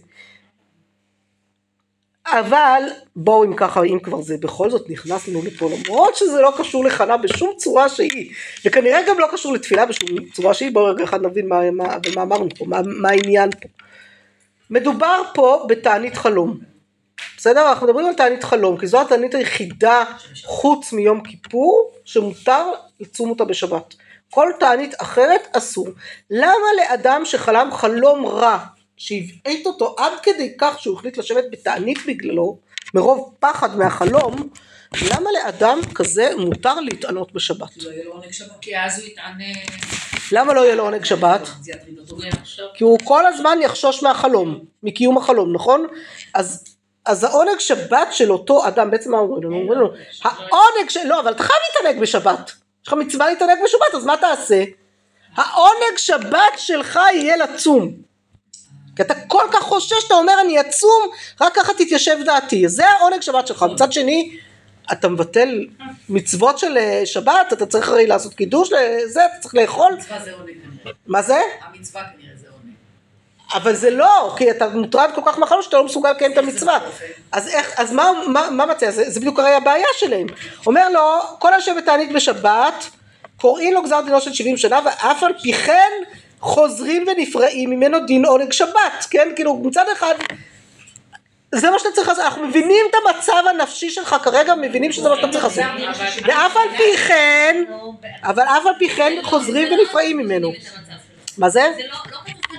אבל בואו אם ככה אם כבר זה בכל זאת נכנס לנו לפה למרות שזה לא קשור לחנה בשום צורה שהיא וכנראה גם לא קשור לתפילה בשום צורה שהיא בואו רגע אחד נבין מה, מה, מה אמרנו פה מה, מה העניין פה. מדובר פה בתענית חלום. בסדר? אנחנו מדברים על תענית חלום כי זו התענית היחידה חוץ מיום כיפור שמותר לצום אותה בשבת. כל תענית אחרת אסור. למה לאדם שחלם חלום רע שהבעט אותו עד כדי כך שהוא החליט לשבת בתענית בגללו מרוב פחד מהחלום למה לאדם כזה מותר להתענות בשבת לא יהיה לו עונג שבת. כי אז הוא יתענה... למה לא יהיה לו עונג שבת. כי הוא כל הזמן יחשוש מהחלום, מקיום החלום, נכון? אז, אז העונג שבת של אותו אדם, בעצם מה אומרים לנו? אומרים לנו, העונג של... לא, אבל אתה חייב להתענג בשבת. יש לך מצווה להתענג בשבת, אז מה תעשה? העונג שבת שלך יהיה לצום. כי אתה כל כך חושש, אתה אומר אני אצום, רק ככה תתיישב דעתי. זה העונג שבת שלך. מצד שני, אתה מבטל מצוות של אה, שבת, אתה צריך הרי לעשות קידוש, לזה, אתה צריך לאכול. המצווה זה עונג כנראה. מה זה? המצווה כנראה זה עונג. אבל זה לא, כי אתה מוטרד כל כך מהחלום שאתה לא מסוגל לקיים את המצווה. אז איך, אז מה, מה, מה מציע? זה, זה בדיוק הרי הבעיה שלהם. אומר לו, כל היושב בתענית בשבת, קוראים לו גזר דינו של 70 שנה, ואף על פי כן חוזרים ונפרעים ממנו דין עונג שבת, כן? כאילו מצד אחד, זה מה שאתה צריך לעשות, אנחנו מבינים את המצב הנפשי שלך כרגע, מבינים שזה מה שאתה צריך לעשות. ואף על פי כן, אבל אף על פי כן חוזרים ונפרעים ממנו. מה זה? זה לא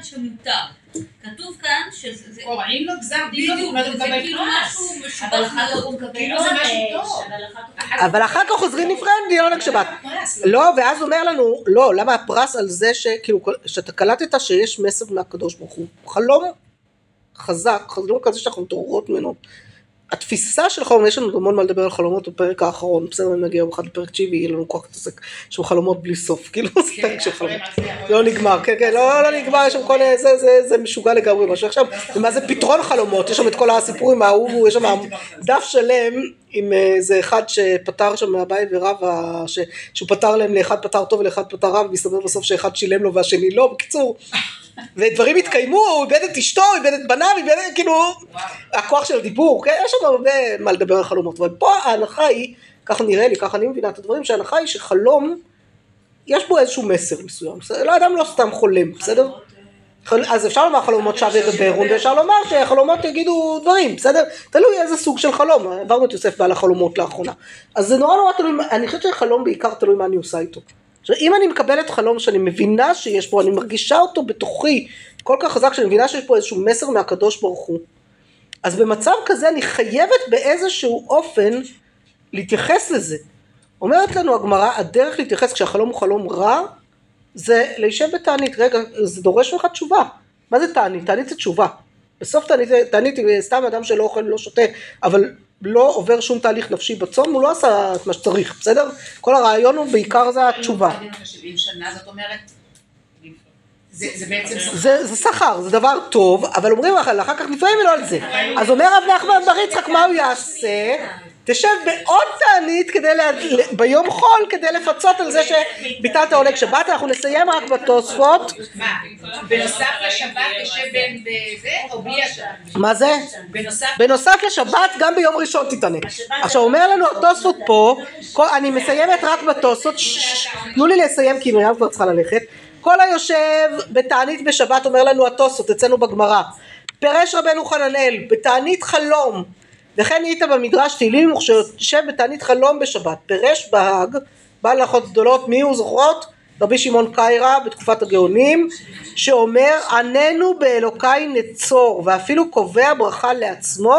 לא כתוב כאן שמותר. כתוב כאן שזה... זה- קוראים לו גזר דין, בדיוק, הוא הוא זה מקבל כאילו. משהו אבל משובח אחר כך הוא מאוד. מקבל כאילו זה משהו טוב. אבל אחר כך חוזרים נפרדים דין עונג שבת. לא, ואז אומר לנו, לא, למה הפרס על זה שכאילו, שאתה קלטת שיש מסר מהקדוש ברוך הוא. חלום חזק, חלום כזה שאנחנו מתעוררות ממנו. התפיסה של חלום, יש לנו המון מה לדבר על חלומות בפרק האחרון, בסדר, אם נגיע יום אחד לפרק תשיעי, יהיה לנו כוח להתעסק, יש שם חלומות בלי סוף, כאילו, זה פרק של חלומות. לא נגמר, כן, כן, לא, לא נגמר, יש שם כל זה, זה, זה משוגע לגמרי משהו. עכשיו, ומה זה פתרון חלומות, יש שם את כל הסיפורים ההוא, יש שם דף שלם עם אה, איזה אחד שפטר שם מהבית ורב, ה- ש- שהוא פתר להם, לאחד פתר טוב ולאחד פתר רע, ומסתבר בסוף שאחד שילם לו והשני לא, בקיצור. ודברים התקיימו, הוא איבד את אשתו, איבד את בניו, איבד, כאילו, הכוח של הדיבור, כן, יש שם הרבה מה לדבר על חלומות, אבל פה ההנחה היא, ככה נראה לי, ככה אני מבינה את הדברים, שההנחה היא שחלום, יש בו איזשהו מסר מסוים, בסדר? לא אדם לא סתם חולם, בסדר? אז אפשר לומר חלומות שווא ידברו, ואפשר לומר שחלומות יגידו דברים, בסדר? תלוי איזה סוג של חלום, עברנו את יוסף בעל החלומות לאחרונה. אז זה נורא נורא תלוי, אני חושבת שחלום בעיקר תלוי מה אני עושה איתו. עכשיו אם אני מקבלת חלום שאני מבינה שיש פה, אני מרגישה אותו בתוכי כל כך חזק, שאני מבינה שיש פה איזשהו מסר מהקדוש ברוך הוא, אז במצב כזה אני חייבת באיזשהו אופן להתייחס לזה. אומרת לנו הגמרא, הדרך להתייחס כשהחלום הוא חלום רע, זה להישב בתענית. רגע, זה דורש ממך תשובה. מה זה תענית? תענית זה תשובה. בסוף תענית, תענית סתם אדם שלא אוכל ולא שותה, אבל לא עובר שום תהליך נפשי בצום, הוא לא עשה את מה שצריך, בסדר? כל הרעיון הוא בעיקר זה התשובה. 70 שנה, זאת אומרת, זה זה בעצם שכר. זה, זה שכר, זה דבר טוב, אבל אומרים לך, אחר כך נפרעים ממנו על זה. אז אומר רב נחמן בר יצחק, מה הוא יעשה? תשב בעוד תענית כדי, לה, ביום חול כדי לפצות על זה שביטלת עונג שבת, אנחנו נסיים רק בתוספות. מה, בנוסף לשבת יושב בין בזה, או בלי השבת? מה זה? בנוסף, לשבת גם ביום ראשון תתענג. עכשיו אומר לנו התוספות פה, כל, אני מסיימת רק בתוספות, תנו לי לסיים כי מרים כבר צריכה ללכת. כל היושב בתענית בשבת אומר לנו התוספות אצלנו בגמרא. פירש רבנו חננאל בתענית חלום וכן היית במדרש תהילים וכשיושב בתענית חלום בשבת פירש בהאג בעל הלכות גדולות מי הוא זוכרות? רבי שמעון קיירא בתקופת הגאונים שאומר עננו באלוקיי נצור ואפילו קובע ברכה לעצמו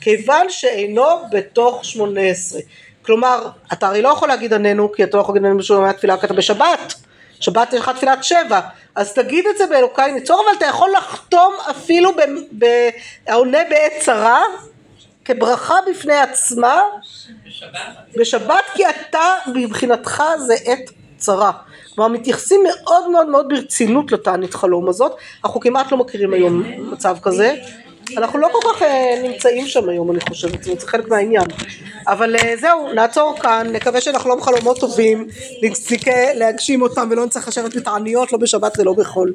כיוון שאינו בתוך שמונה עשרה. כלומר, אתה הרי לא יכול להגיד עננו, כי אתה לא יכול להגיד עננו בשביל התפילה, כי אתה בשבת. שבת יש לך תפילת שבע. אז תגיד את זה באלוקיי ניצור, אבל אתה יכול לחתום אפילו ב- ב- העונה בעת צרה, כברכה בפני עצמה, בשבת כי אתה מבחינתך זה עת צרה. כלומר מתייחסים מאוד מאוד מאוד ברצינות לתענית חלום הזאת, אנחנו כמעט לא מכירים היום מצב כזה, אנחנו לא כל כך אה, נמצאים שם היום אני חושבת, זה חלק מהעניין, אבל אה, זהו נעצור כאן, נקווה שנחלום חלומות טובים, נזכה להגשים אותם ולא נצטרך לשבת בתעניות לא בשבת ולא בחול.